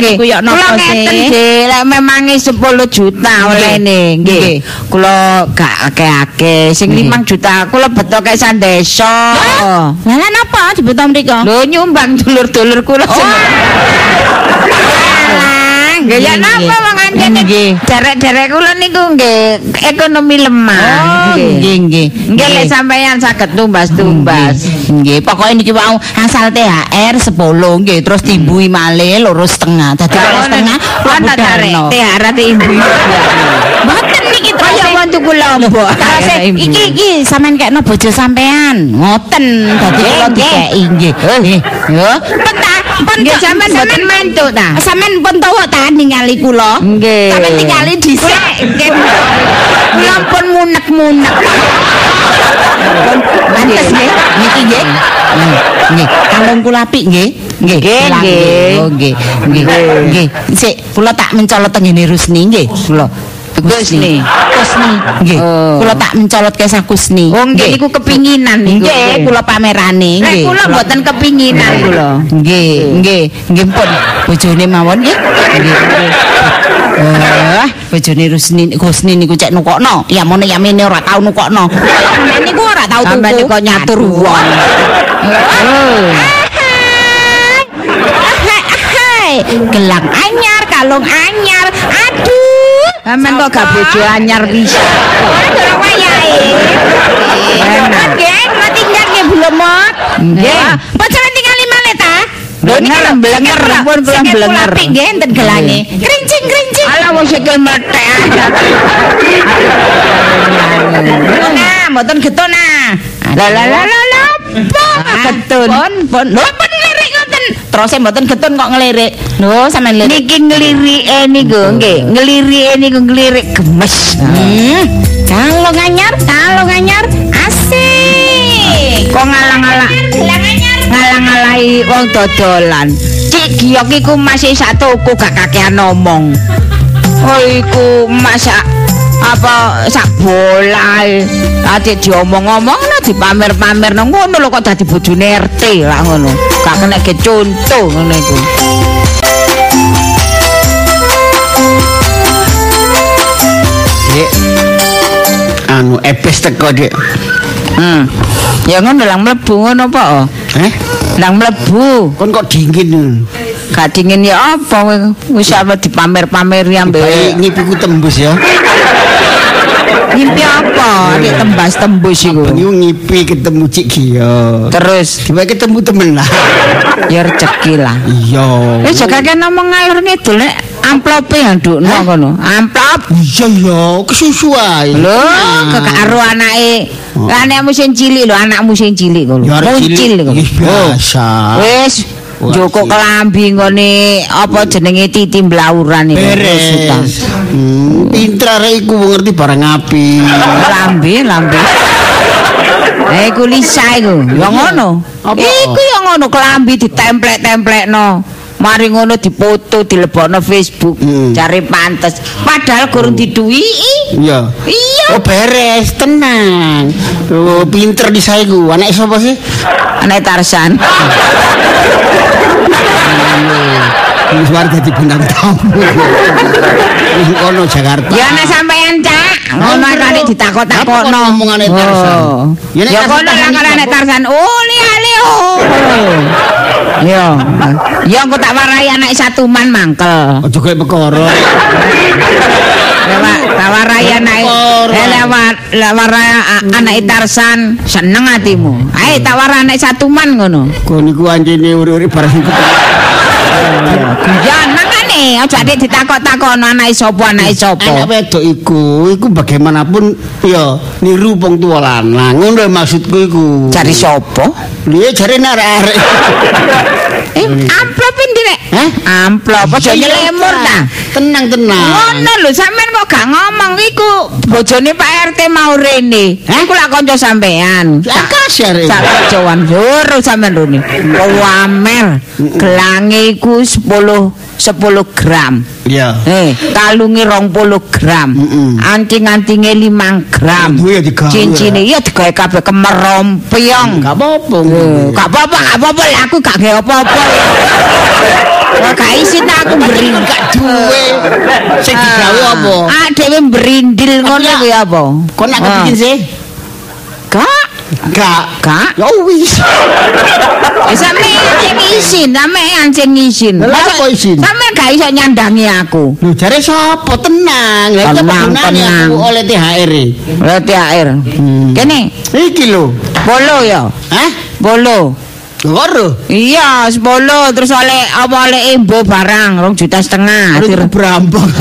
niku ya napa Kula ngeten sih? lek memangi 10 juta olehne nggih. Kula gak akeh-akeh, sing 5 juta kula betoke sandeso. Lah lah napa dibeto mriko? Lho nyumbang dulur-dulur kula. Sing Nggih ya napa wong anjene derek-derek kula niku nggih ekonomi lemah. Oh, nggih nggih. Nggih lek sampeyan saged tumbas-tumbas. Nggih, pokoke niki wau asal THR 10 nggih, terus timbui malih loro setengah. Dadi loro setengah kula Ana tarik. THR ate ibu. Mboten niki terus Kaya wong tuku lombok. Terus iki iki sampean kekno bojo sampean. Ngoten. Dadi kula dikeki nggih. Nggih. Yo, Nggih sampean mboten mentuk ta? Sampean pun tahu ta ningali kula. Nggih. Sampean ningali dhisik. Nggih. Kula pun munek-munek. Pantes nggih. Niki nggih. Nggih, kalung kula apik nggih. Nggih, Nggih. Oh, nggih. Nggih. Nggih. Sik, kula tak mencolot teng ngene Rusni nggih. Kula. Kusni. Kusni. Nggih. Oh. Kula tak mencolot ke Kusni. Wong nggih niku kepinginan niku. Nggih, kula pamerane Nek nggih. kula mboten kepinginan kula. Nggih, nggih, nggih pun bojone mawon nggih. Nggih. Wah, bojone Rusni Kusni niku cek nukokno. Ya mono ya mene ora tau nukokno. Sampeyan niku ora tau tuku. Sampeyan niku nyatur wong. Hai, gelang anyar, kalung anyar. Aduh. Sampeyan kok gak bojo anyar bisa. Ora wayahe. Nggih, mau tinggal nggih belum mot. Nggih. Bocoran tinggal lima ta? Blenger, blenger, pun kula blenger. Apik nggih enten gelange. Krincing krincing. Ala wong sikil methek aja. Nah, mboten getun nah. Lah lah lah lah lah. Ah, Ketun. Lho pun lirik ngoten. Terus mboten getun kok ngelirik. Lho sampean lirik. Niki nglirike niku nggih, nglirike niku nglirik gemes. Hmm. Kalau nganyar, kalau nganyar asik. Kok ngalang-alang ngalang-alai wong dodolan. Cik Giyok iku masih sak toko gak kakean ngomong. Oh iku masak apa sak bola ati diomong-omong nah dipamer-pamer nang ngono lho kok dadi bojone RT lah ngono gak kena ke contoh ngono iku Dik. Anu epes teko, Dik. hmm ya ngono lang mlebu ngono apa? Eh? lang mlebu Kon kok dingin. gak dingin ya apa wis apa dipamer-pameri Baik ambek ngipiku tembus ya. Ngimpi apa? Adik tembas-tembus iku. Bengi ngipi ketemu Cik Gio. Terus Tiba ketemu temen lah. ya rezeki lah. Iya. Eh jaga kan ngomong ngalur ngidul nek amplope ya ndukno ngono. Amplop. Iya ya, kesusu ae. Lho, kekaro anake. Anakmu sing cilik lho, anakmu sing cilik lho. Arek Muncil cilik. lho. Yes, biasa. Wis Joko kelambi ngene apa jenenge titi mblauran iku. Beres. Hmm, pinter iku ngerti barang api. Lambe, lambe. Eh iku Lisa iku. Ya ngono. Iku ya ngono kelambi ditemplek-templekno. Mari ngono dipoto dilebokno Facebook. Hmm. Cari pantes. Padahal gurung diduwiki. Iya. Iya. Oh beres, tenang. Oh, pinter di saya ku. Anak siapa sih? Anak Tarsan. Wis mari dadi bintang tamu. Wis kono Jakarta. Ya anak sampean cak. Ngono Apa, kali Bro? ditakok-takokno. Apa kok ngomong anak Tarzan? Oh. Ya, kono lah Tarzan kalau anak? Tarsan. Oh, lihat lihat. Yo. Yo engko tak warai anak satuman mangkel. Aja kaya perkara. Lewat tak warai anak eh, lewat lewat anak Tarsan seneng hatimu. Ayo tak warai anak satuman ngono. Kok niku anjene uri-uri bareng. Ya makane aja dik ditakok-takokno anake sapa anake sapa. Anak wedok iku, iku bagaimanapun ya niru wong tua lanang. Ngono maksudku iku. Cari sapa? Dia jare arek-arek. Eh, amplop ndi rek? Hah? Amplop aja Iya, nyelemur ta. Tenang tenang. Ngono lho sampean kok gak ngomong iku bojone Pak RT mau rene. Iku lak kanca sampean. Ya kasih arek. Sak jawan jero sampean rene. Wamer gelange iku 10 10 gram. Ya. Eh, kalunge 20 gram. Mm-mm. Anting-antinge 5 gram. Aduh, ya digawe. Cincine ya digawe kabeh kemerompiong. Gak apa-apa. Eh, Gak apa-apa, gak apa-apa aku gak gawe apa-apa. Wah, gak isin aku beri gak duwe. Sing digawe apa? Ah, dhewe berindil ngono kuwi apa? Kok nak kepikir sih? Gak, Gak. gak. Ya wis. Sampe sing isin, sampe sing isin. Lah, apa isin? Sampe gak iso nyandangi aku. Lho jare sapa tenang. Lah iki aku oleh THR. Lah THR. Kene, Iki lho. bolo ya. Hah? Bolo. Loro. Iya, 10 terus oleh apa oleh embo barang, rong juta setengah. Berambang.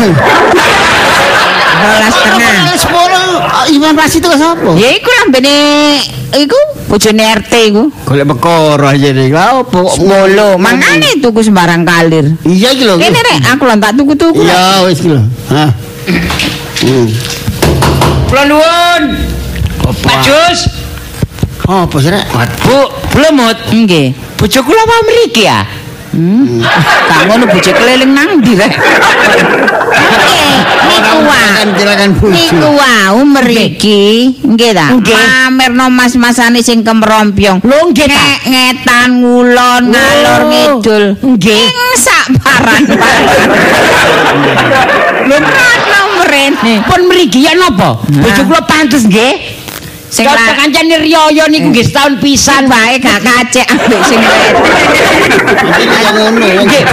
Rolas setengah. Sepuluh. Iwan Rasi itu sapa? Ya iku lambene iku bojone RT iku. Golek perkara aja nih. Lah opo? Molo, mangane tuku sembarang kalir. Iya iki lho. Kene rek, aku lan tak tuku-tuku. Iya wis iki lho. Hah. Hmm. Kula nuwun. Pak Jus. Oh, apa sih rek? Bu, Blemut. Nggih. Bojo kula apa mriki ya? Hmm. Gak ngono bojo keliling nang ndi rek? Nggih, niku wae. Niku wau mriki, nggih ta? Pamerno mas-masane sing kemrompiong. Lho, nggih ta? Ngetan ngulon ngalor Oh, ngidul. nggih. Sak paran. Lho mana mrene? Pun mriki ya napa? Bojo kula pantes nggih. Sing kancane Ryoyo niku nggih setahun pisan. San wae gak kacek ambek sing wedok. Ya ngono. Nggih,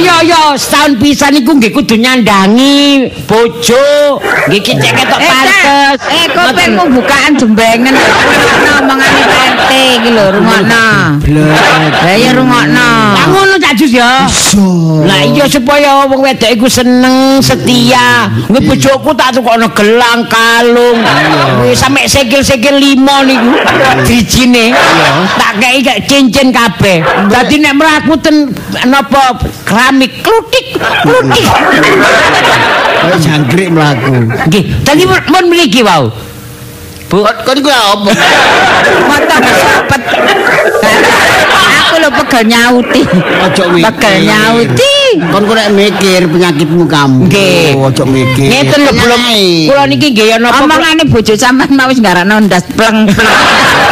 Ryoyo setahun pisan niku nggih kudu nyandangi bojo. Nggih kicek ketok Eh, pantes. Eh kok pengen bukaan jembengen ngomongane PT iki lho rungokno. Lah ya rungokno. Lah ngono Cak Jus ya. Lah iya supaya wong wedok iku seneng, setia. Kuwi bojoku tak tukokno gelang, kalung. Sampe sikil-sikil limo niku. Drijine. Tak kei kayak cincin kabeh. Dadi nek mlaku ten napa keramik klutik, klutik. Kayak jangkrik mlaku. Nggih, dadi mun mriki wau. Bu, Kok niku apa? Mata kesapet. Aku lho pegel nyauti. Ojo. Pegel nyauti. Kon kok nek mikir penyakitmu kamu. Nggih. Ojo mikir. ngeten lho belum. Kula niki nggih ya napa Omongane bojo sampean mau wis ngarakno ndas pleng-pleng.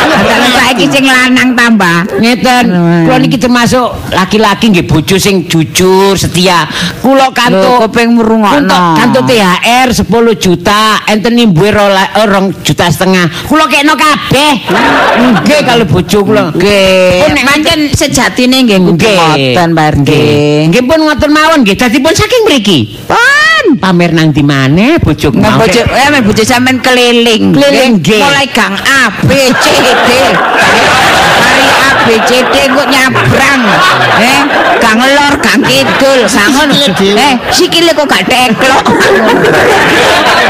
Padahal saiki sing lanang tambah. Ngeten, kula niki termasuk laki-laki nggih bojo sing jujur, setia. Kula kantuk kuping merungokno. Kantuk THR 10 juta, enten nimbuhe 2 juta setengah. Kula kekno kabeh. Nggih kalau bojo kula. Nggih. Pancen sejatine nggih Nggih. ngoten Pak RT. Nggih pun ngoten mawon nggih. Dadi pun saking mriki. Pun Pamer nang di maneh bojo Nggak bojo, eh men bojo sampean keliling. Keliling, nggih. Mulai gang A, B, C, D. Mari A, B, C, D kok nyabrang. Eh, gang lor, gang kidul, sangon. Eh, sikile kok gak teklok.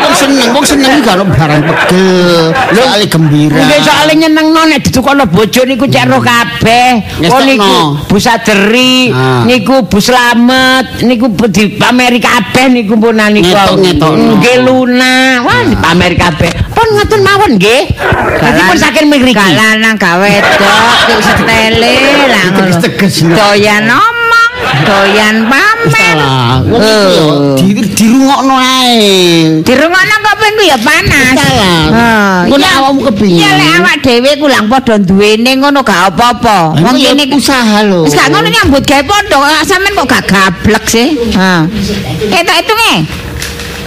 Wong seneng, wong seneng iki kalau barang pegel, soalnya gembira. Nggih soalé nyenengno nek ditukono bojo niku cek roh kabeh. Oh niku Bu Saderi, Ah. niku Bu Slamet, niku di pameri kabeh niku punan niku. Nggih Luna. Wah di kabeh. Pun ngoten mawon nggih. Dadi pun saking mriki. Gak lanang gak wedok, setele lah ngono. Teges-teges, lho. Doyan ngomong, doyan pamer. Wong di dirungokno ae. Dirungokno kok pengen ya panas. Heeh. Engko nek awakmu kepingin. Ya lek awak dhewe ku lang padha duwene ngono gak apa-apa. Wong kene usaha lho. Wis gak ngono nyambut gawe Ah, sampean kok gak gablek sih. Ha. Eh tak hitunge.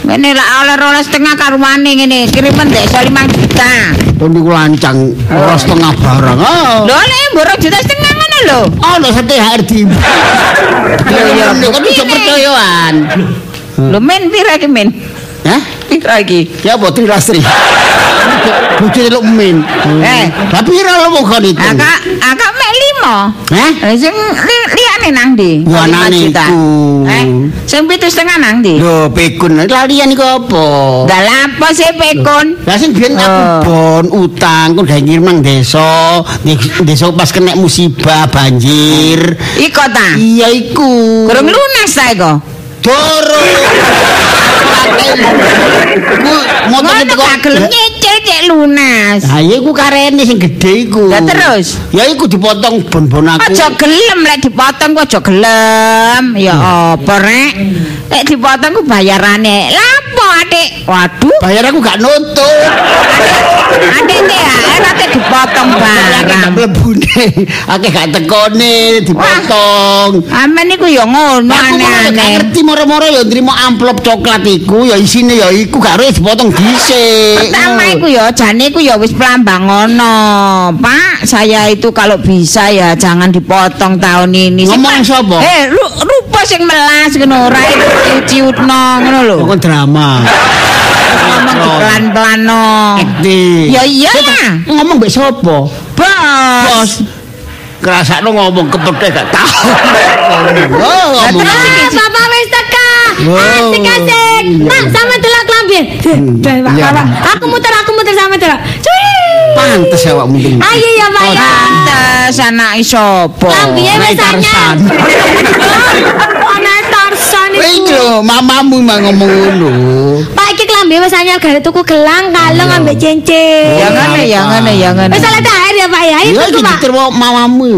Ngene lah oleh rolas setengah karumane ngene, kiriman dek 5 juta. to niku lancang ora setengah barang. Ah. Lho nek mborong juta setengah ngono lho. Ono THR di. Lho ya kok iso percayaan. Lho men pira iki men? Hah? Pira iki? Ya apa trilastri? Bojone lu min. Eh. Lah pira lu kok itu? Akak akak mek limo. Hah? Eh, Sing li- liyane nang ndi? Ya, Lima anane juta. iku. Eh, sing pitu setengah nang ndi? Lho, pekun lalian iku apa? Lah lha apa sih pekon? Lah sing biyen aku Oh. bon utang kok gawe ngirim nang desa. Desa pas kena musibah banjir. Iko ta? Iya iku. Kurang lunas ta iko? Doro. Ku motor Ngono itu gelem nyicil cek lunas. Lah iya iku karene sing gedhe iku. Lah terus? Ya iku dipotong bon-bon aku. Aja gelem lek dipotong ku aja gelem. Ya apa rek? Lek dipotong ku bayarane. Lah apa Adik? Waduh, Bayar aku gak nutup. Adik THR ate dipotong Akeh gak barang. mlebune. Akeh gak tekone dipotong. Amen iku ya ngono Nah, aku gak ngerti moro-moro ya nrimo amplop coklat iku ya isine ya iku gak harus dipotong dhisik. Pertama iku ya jane iku ya wis pelambang ngono. Pak, saya itu kalau bisa ya jangan dipotong tahun ini. Ngomong sapa? Eh, ru- rupa sing melas ngono ora ciut-ciutno ngono lho. Kok drama. Ngomong pelan-pelano. Akting. Ya iya lah. Ngomong mbek sapa? Bos. Kerasakno ngomong kepedhe gak tahu. Oh, ngomong. Bapak wis teka. Asik-asik. Pak, sama delok Pak, Iya. Pak. Aku muter, aku muter sama delok. Cuy. Pantes awakmu mending. Ayo ya, Pak ya. Pantes anake sapa? Klambinya Naik wis anyar. Ana iku. Iki lho, mamamu mah ngomong ngono. Pak iki klambi wis anyar gare tuku gelang, kalung ambek cincin. Ya ngene ya ngene ya ngene. Wis oleh THR ya, Pak ya. Ya iki tuh, Pak. diterima mamamu.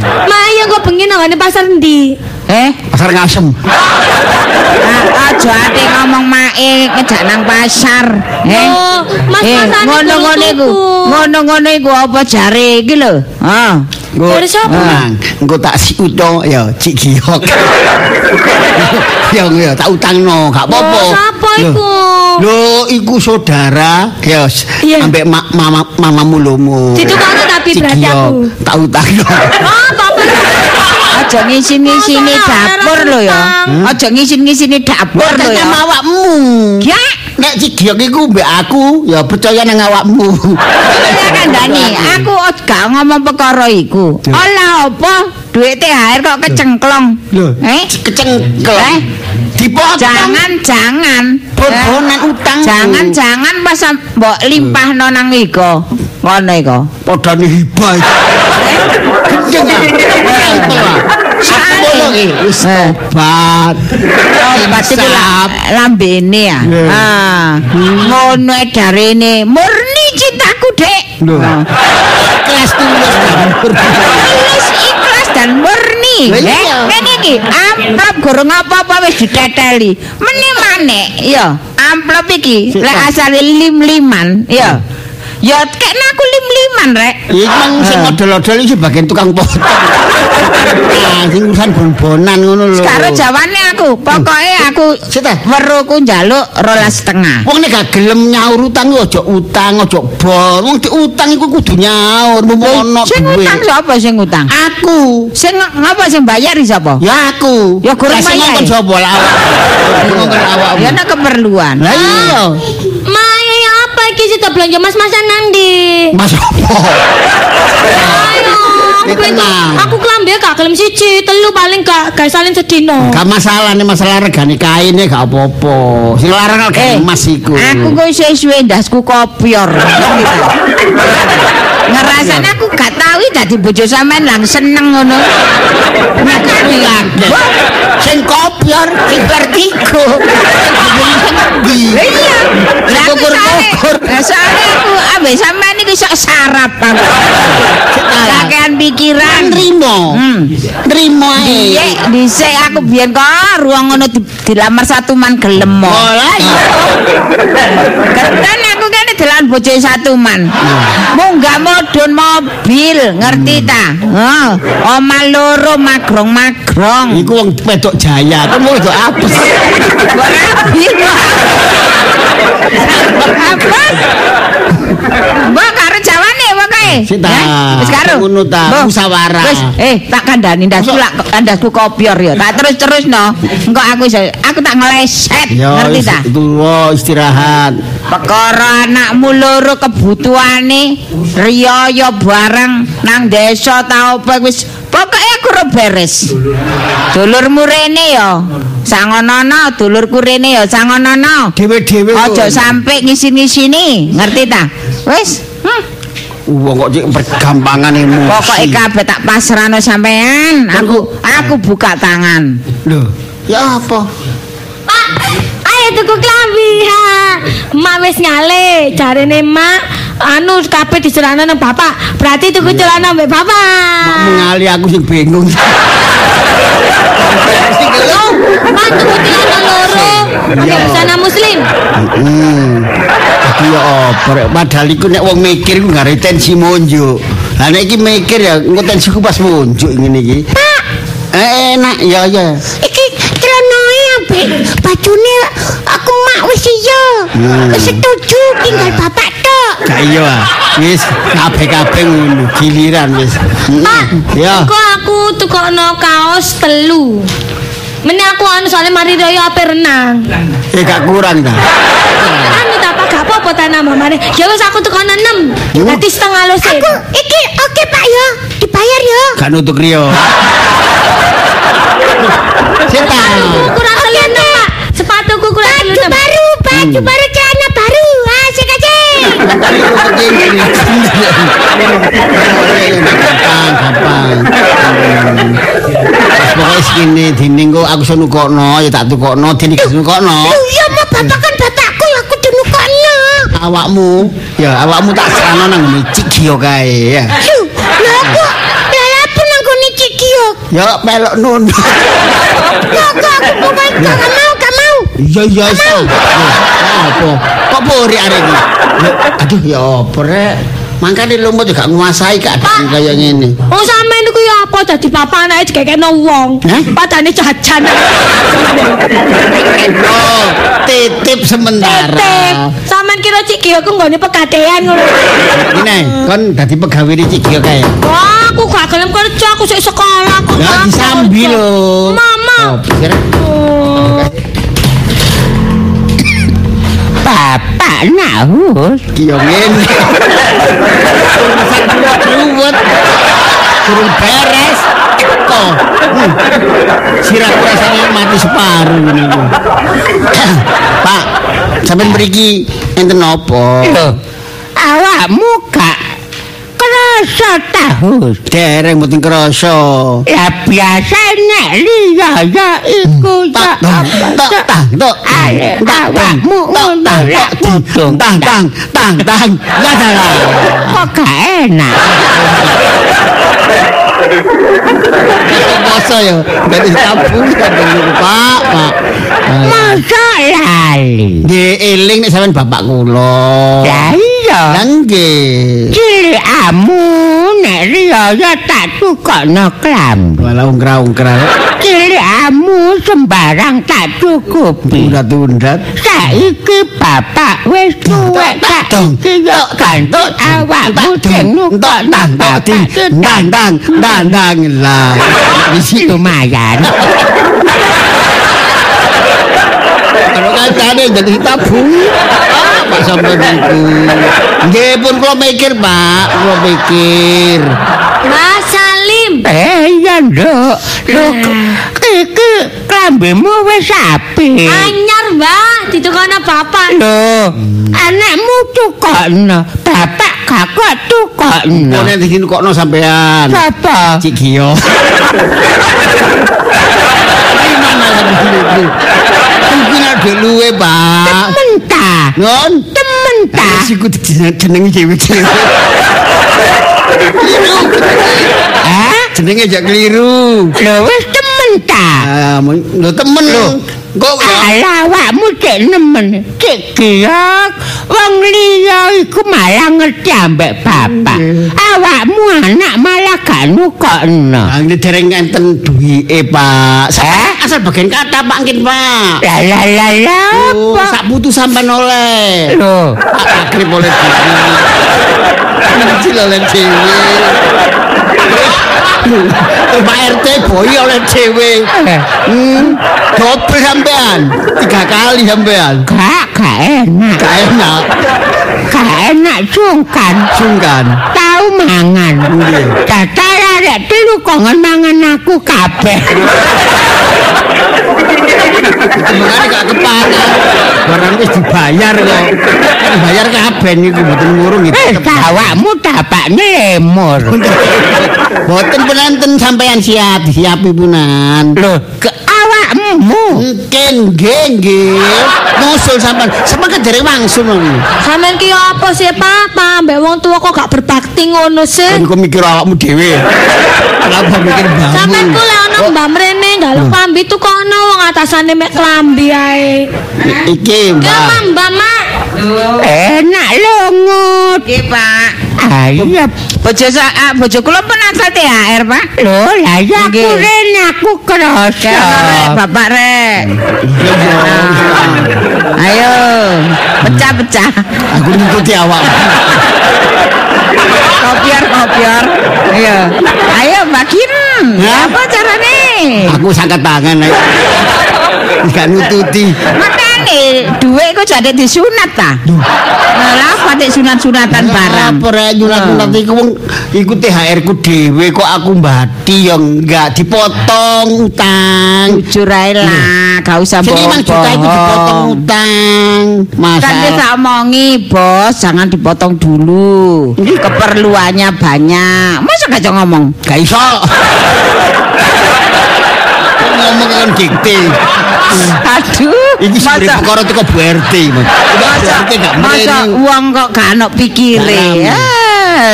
Ma, kok bengi nang pasar ndi? Eh, Pasar ngasem. ah, aja ate ngomong mae ngejak nang pasar. Eh. Oh, Mas Eh, ngono-ngono iku. Ngono-ngono iku apa jare iki lho? Ah. Dari siapa? Engko tak si uto ya Cik Giok. ya ya tak utangno, gak apa-apa. Oh, sapa iku? Lho, iku saudara, ya Iya. ambek ma mama mamamu lomo. Ditukangno tapi Cik berarti aku. Tak utangno. Oh. Aja ngisi-ngisini Masa dapur lho ya. Aja ngisi-ngisini dapur lho ya. Sama awakmu. Ya, Nek Giok iku mbek aku, ya percaya nang awakmu. saya kandhani, aku gak ngomong perkara iku. Olah apa? Duit THR kok kecengklong. Lho, Eh? kecengkel. Eh? Dipotong. Jangan, jangan. Bon-bonan Eh, utang. Jangan, jangan pas mbok limpahno nang iko. Ngono iko. Padane hibah. Wis Eh. ku Insaf. la- lambene ya. Ah. Ngono edarene murni cintaku, Dek. Ah. Kelas tulus. Tulus ikhlas dan murni. Eh, ngene iki, amplop gorong apa-apa wis diteteli. Mene maneh, ya. Amplop iki lek asale lim-liman, ya. Ya kena aku lim-liman, Rek. Iki mang sing Eh. model-model iki bagian tukang potong. Nah, sing urusan bon-bonan ngono lho. Karo jawane aku, pokoke aku Sik ta? weruku njaluk rolas setengah. Wong nek gak gelem nyaur utang aja utang, aja bon. Wong diutang iku kudu nyaur, mumpung ono Sing utang sapa sing utang? Aku. Sing ngapa sing bayar sapa? Ya aku. Ya, goreng Lah, sing ngongkon sapa lah awak. Ya ana keperluan. Lah iya. Ma, ya ya apa iki sih tak belanja mas-masan nang ndi? Mas apa? Ayo, aku kelambi gak gelem siji, telu paling gak gak salin sedino. Gak masalah nih masalah regane kaine gak apa-apa. Sing larang kan emas iku. Aku kok isih suwe ndasku kopior. Ngerasane aku gak tahu dadi bojo sampean lang seneng ngono. Makane. Sing kopior, sing vertigo. Iya. Lah aku soalnya- Kukur-kukur. Lah soalnya aku ambek sampean iki sok sarap aku. Kakean pikiran. Nrimo. Hmm. Nrimo ae. Iya, dhisik aku biyen kok ruang ngono di- dilamar satu man gelem mo. Oh, lah iya. Kan aku dalan bojo satu man. Munggah modon mobil, ngerti ta? Heeh. Oma loro magrong-magrong. Iku wong wedok jaya, kan wong wedok apes. Kok kok? Apa? Sik ta. Wis karo. Ngono ta, Mbah. musyawarah. Wis, eh tak kandhani ndasku lak ndasku kopior ya. Tak terus-terus no. Engko aku aku tak ngeleset, ngerti ta? itu istirahat. Perkara anakmu loro kebutuhane riyaya bareng nang desa ta apa wis pokoke aku ora beres. Dulurmu rene ya. Sangonono, dulurku rene ya sangonono. Dewe-dewe. Aja sampe ngisin-ngisini, ngerti ta? Wis. Hmm. Wong kok cek pergampangan emosi. Pokoke kabeh tak pasrahno sampean. Aku aku buka tangan. Lho, ya apa? Pak, tuku klambi. Ha. Mak wis ngale, jarene mak anu kabeh diserana nang bapak. Berarti tuku celana mbek Mak bapak. mengali aku sing bingung. Mak tuku celana loro. Pakai busana muslim. Hmm. Tapi ya apa rek padahal iku nek wong mikir iku gak tensi monjo. Lah nek iki mikir ya engko tensiku pas monjo ngene iki. Eh, enak ya ya. Iki ambek bajune aku mak wis iya. Hmm. Wis setuju tinggal bapak tok. Gak iya ah. Wis kabeh-kabeh ngono giliran wis. Pak, Ya. kok aku tukokno kaos telu. Mene aku anu soalnya mari raya ape renang. Eh gak kurang ta. Anu tak apa gak apa-apa ta nama mari. Ya wis aku tukokno 6. Nanti setengah lusin. Aku iki oke Pak ya. Dibayar ya. Gak nutuk. Ukuran telu enam, Pak. Ukuran telu Baju enam. baru, baju baru celana baru. Asik aja. gampang gampang Terus pokoknya segini dining kok aku sunu kokno ya tak tukokno dini gak sunu kokno Lu ya mau bapak kan bapakku ya aku dulu kono. awakmu ya awakmu tak serana nang ngene cikio kae ya aku nang ya pelok nun Lah aku aku pokoknya gak mau, gak mau. Iya iya iya apa kok pori arek iki aduh ya apa rek Makanya lu mau juga nguasai keadaan kayak gini. Oh sampean niku ya apa dadi bapak anake dikekekno wong. Padane jajan. Titip sementara. Sampean kira cik ya aku nggone pegadean ngono. Ini, kon dadi pegawai di Cikio kae. Wah, aku gak gelem kerja, aku sik sekolah kok. Ya disambi lho. Mama. Oh, pikir Oh. Bapak nahus. Ki yo ngene. Ruwet. Turun beres. Hmm. Sirah rasanya mati separuh ngene iki. Pak, sampean mriki enten napa? Loh, awakmu gak kerasa tahus. Dereng mboten krasa. Ya biasa nek liya ya iku ya Tak tang tak tang tak awakmu ngono tang tang tang tang. Lah lah lah. kok gak enak. Masa ya, dari tabung Pak, Pak. Masa lali. Nggih eling nek sampean bapak kula. Ya iya. Lah nggih. Cilik amu nek ya tak tukokno klambi. Walah ungkra-ungkra. Cilik amu sembarang tak cukupi. Tundat-tundat. Saiki bapak wis tuwek tak iki yo gantuk awakmu sing nukok tang bapak tang tang lah. Isi lumayan. Kalau kancane jadi tabung. Pak sampean niku. Nggih pun kula mikir, Pak. Kula mikir. Mas Salim. Eh iya nduk. Lho iki klambimu wis apik. Anyar, Mbak, ditukono bapak. Lho, anakmu tukokno, bapak gak kok tukokno. Kok nek kokno sampean. Sapa? Cik Gio. Gimana lagi luwe, Pak. Mentah. Ngon? Temen ta. Siku jenenge cewek-cewek. Keliru. Hah? Jenenge jak keliru. Lho wis temen ta. Ah, lho temen lho. Kok awakmu cek nemen. Cek giok. Wong liya iku malah ngerti ambek bapak. Awakmu anak malah gak nukokno. Ah, ini dereng enten duwike, Pak. Sa-? Asal bagian kata, Pak, mungkin, Pak. Lah lah lah lah Oh, apa? sak putu sampean oleh. Lho, Akrib oleh iki lho oleh dhewe. Pak RT boy oleh dhewe. Hmm, double sampean. Tiga kali sampean. Gak, gak enak. Gak enak. Gak enak sungkan. Sungkan. Mangan. Datar arek telu kongen mangan aku kabeh. Mengane gak kepanan. Barang wis dibayar kok. Dibayar kabeh niku mboten ngurung gitu. Eh, awakmu tapakne lemur. Mboten penanten sampean siap, disiapi punan. Loh, awakmu. Mungkin nggih nggih. Nusul sampean. Sampeyan kedere wangsul ngono. Sampeyan ki apa sih, Papa? Mbak wong tua kok gak berbakti ngono sih? Kok mikir awakmu dhewe. Kenapa mikir Sampeyan ku bangun? lek ono Mbak Mrene njaluk klambi tuh kono wong atasane mek klambi ae. Iki, Ya, Mbak. Mbak, Enak lungut. Nggih, Pak. Ayo, Bojo sa- ah, bojo kula pun asal THR, Pak. lho, lah ya aku rene aku rek, Bapak rek. Ayo, pecah-pecah. Aku nututi awak. Kopior, kopior. Ayo. Ayo, Mbak Kim. Ya. Apa carane? Aku sakit tangan. ayo. Gak nututi. Makane duit kok jadi disunat ta? Lah nek sunat-sunatan barang? Apa rek nyunat-nyunat iku wong iku THR ku dhewe kok aku mbati ya enggak dipotong utang. Jujur ae lah, gak usah Jadi bohong. emang juta itu dipotong utang. Masa Kan kita omongi, Bos, jangan dipotong dulu. Keperluannya banyak. Masa gak ngomong? gak iso. Ngomong kan dikte. Aduh, Iki sebenarnya masa perkara teko Bu RT, masa uang kok gak ono pikire. Garam.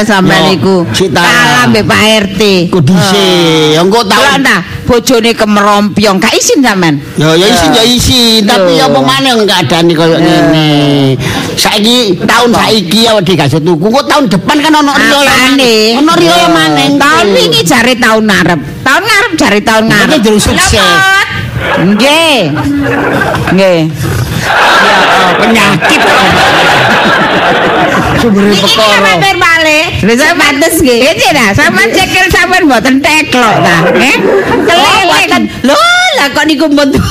Sampean Yo, niku. Kalah mbek Pak RT. Kok dhisik. Engko tau ta, bojone kemerompiong, gak izin sampean. Ya ya isi ya isi, tapi Yo. apa maneh keadaan koyo ngene. Saiki tahun saiki ya wedi gak iso tuku. Kok tahun depan kan ono riyo ya. Apane? Ono riyo ya maneh. Tahun wingi jare tahun ngarep. Tahun ngarep jare tahun ngarep. Makanya jadi sukses. Nggih. Nggih. penyakit. Sumber Iki perkara. mampir balik. Lha saya pantes nggih. Iki dah, sampean cekel sampean mboten teklok ta. Eh? Kelelek. Lho, lah kok niku mboten.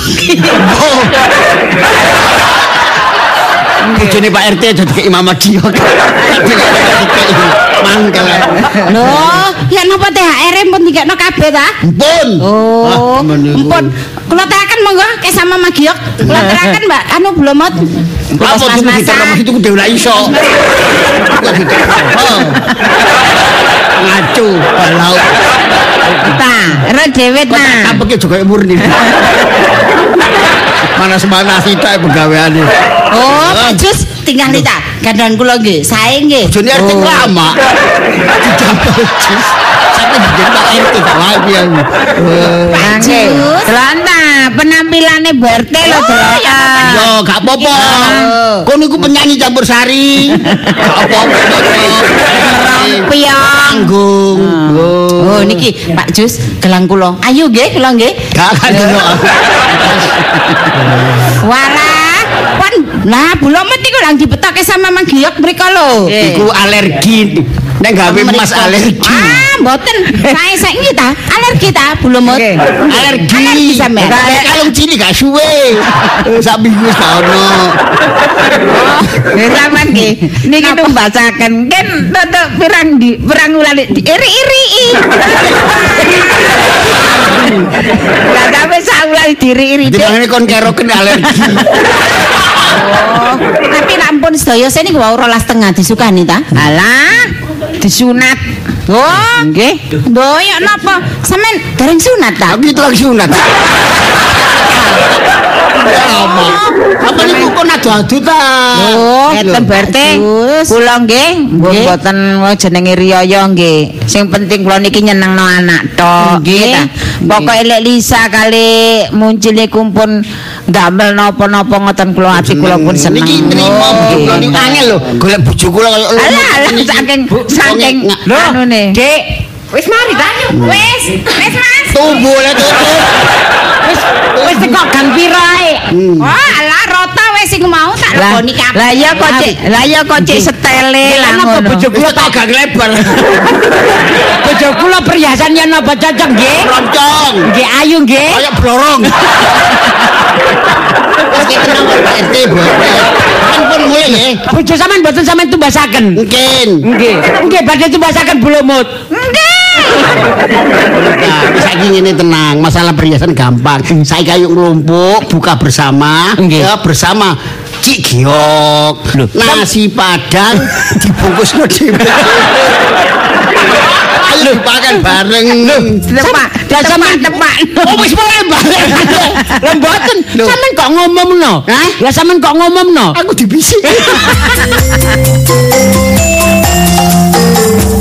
Bojone Pak RT aja dikek Imam Dia. Mangkel. Loh, ya napa THR pun dikekno kabeh ta? Ampun. Oh, Ah, empun. Kula terakan monggo ke sama Magiok. Kula terakan Mbak anu blomot. Apa dulu diterima itu udah ora iso. Oh. Ngaco, balau. Ta, re dhewe Kok tak ta. tampeke juga murni. Mana semana kita pegaweane. Oh, Pak Jus tinggal ta. Gandhan kula nggih, sae nggih. RT Oh. lama. Dijabel jus. Sampai bikin Pak RT gak lagi aku. Pak Jus. Delanta, penampilane Berte lho delanta. Yo, gak apa-apa. Kau niku penyanyi campur sari. Gak apa-apa. Piong. Panggung. Oh, niki Pak Jus gelang kula. Ayo nggih, kula nggih. Gak akan dulu aku. Walah, pon lah bulomet niku lang dipetoke sama Mang Giok mriko lho. Iku alergi. Nek gawe mas alergi. Ah, mboten. Saya saiki ta, alergi ta bulomet. Alergi. Alergi sampean. Nek kalung cilik gak suwe. Sak minggu gak ono. Ya sampean nggih. Niki tumbasaken kan tetek pirang di pirang wulan di iri-iri. Lah sampe sak diri-iri. Jadi makanya kon keroken alergi. Oh, tapi lampun sedaya saya niku wau rolas tengah disukani ta? Alah, disunat. Oh, nggih. Ndoyo napa? Sampean dereng sunat ta? Aku itu lagi sunat. Apa? Apa niku kon adu-adu ta? Oh, ngeten berarti kula nggih, mbok Nggih. mboten jenenge riyaya nggih. Sing penting kula niki nyenengno anak tok. Nggih. ta. Pokoke lek Lisa kali muncul niku pun ndamel napa-napa ngoten kula ati kula pun seneng. Niki bojo kula niku angel lho. Golek bojo kula koyo Alah, alah saking saking Lho, anune. Dik, Wis mari ta? Wis, wis Mas. Tumbuh le tutup. Wis wis teko gang pira ae? Hmm. Oh, alah rata wis iku mau tak Lah leboni kabeh. lah ya kok cek, lah ya kok cek setele lah ngono. bojo kula tak agak lebar. Bojo kula perhiasan yen napa cocok nggih? Roncong. Nggih ayu nggih. Kayak blorong. Oke, tenang Pak RT, Bu. Kan pun mulai ya. Bojo sampean mboten sampean tumbasaken. Mungkin. Nggih. Nggih badhe tumbasaken bulumut. Nah, saiki ngene tenang, masalah perhiasan gampang. Saya kayu ngelumpuk, buka bersama, ya bersama. Cik giok, nasi padang dibungkus no dhewe. Ayo dimakan bareng. Tepak, tepak, tepak. Oh wis mulai balik. Lah mboten, sampean kok ngomongno? Hah? Lah sampean kok ngomongno? Aku dibisik.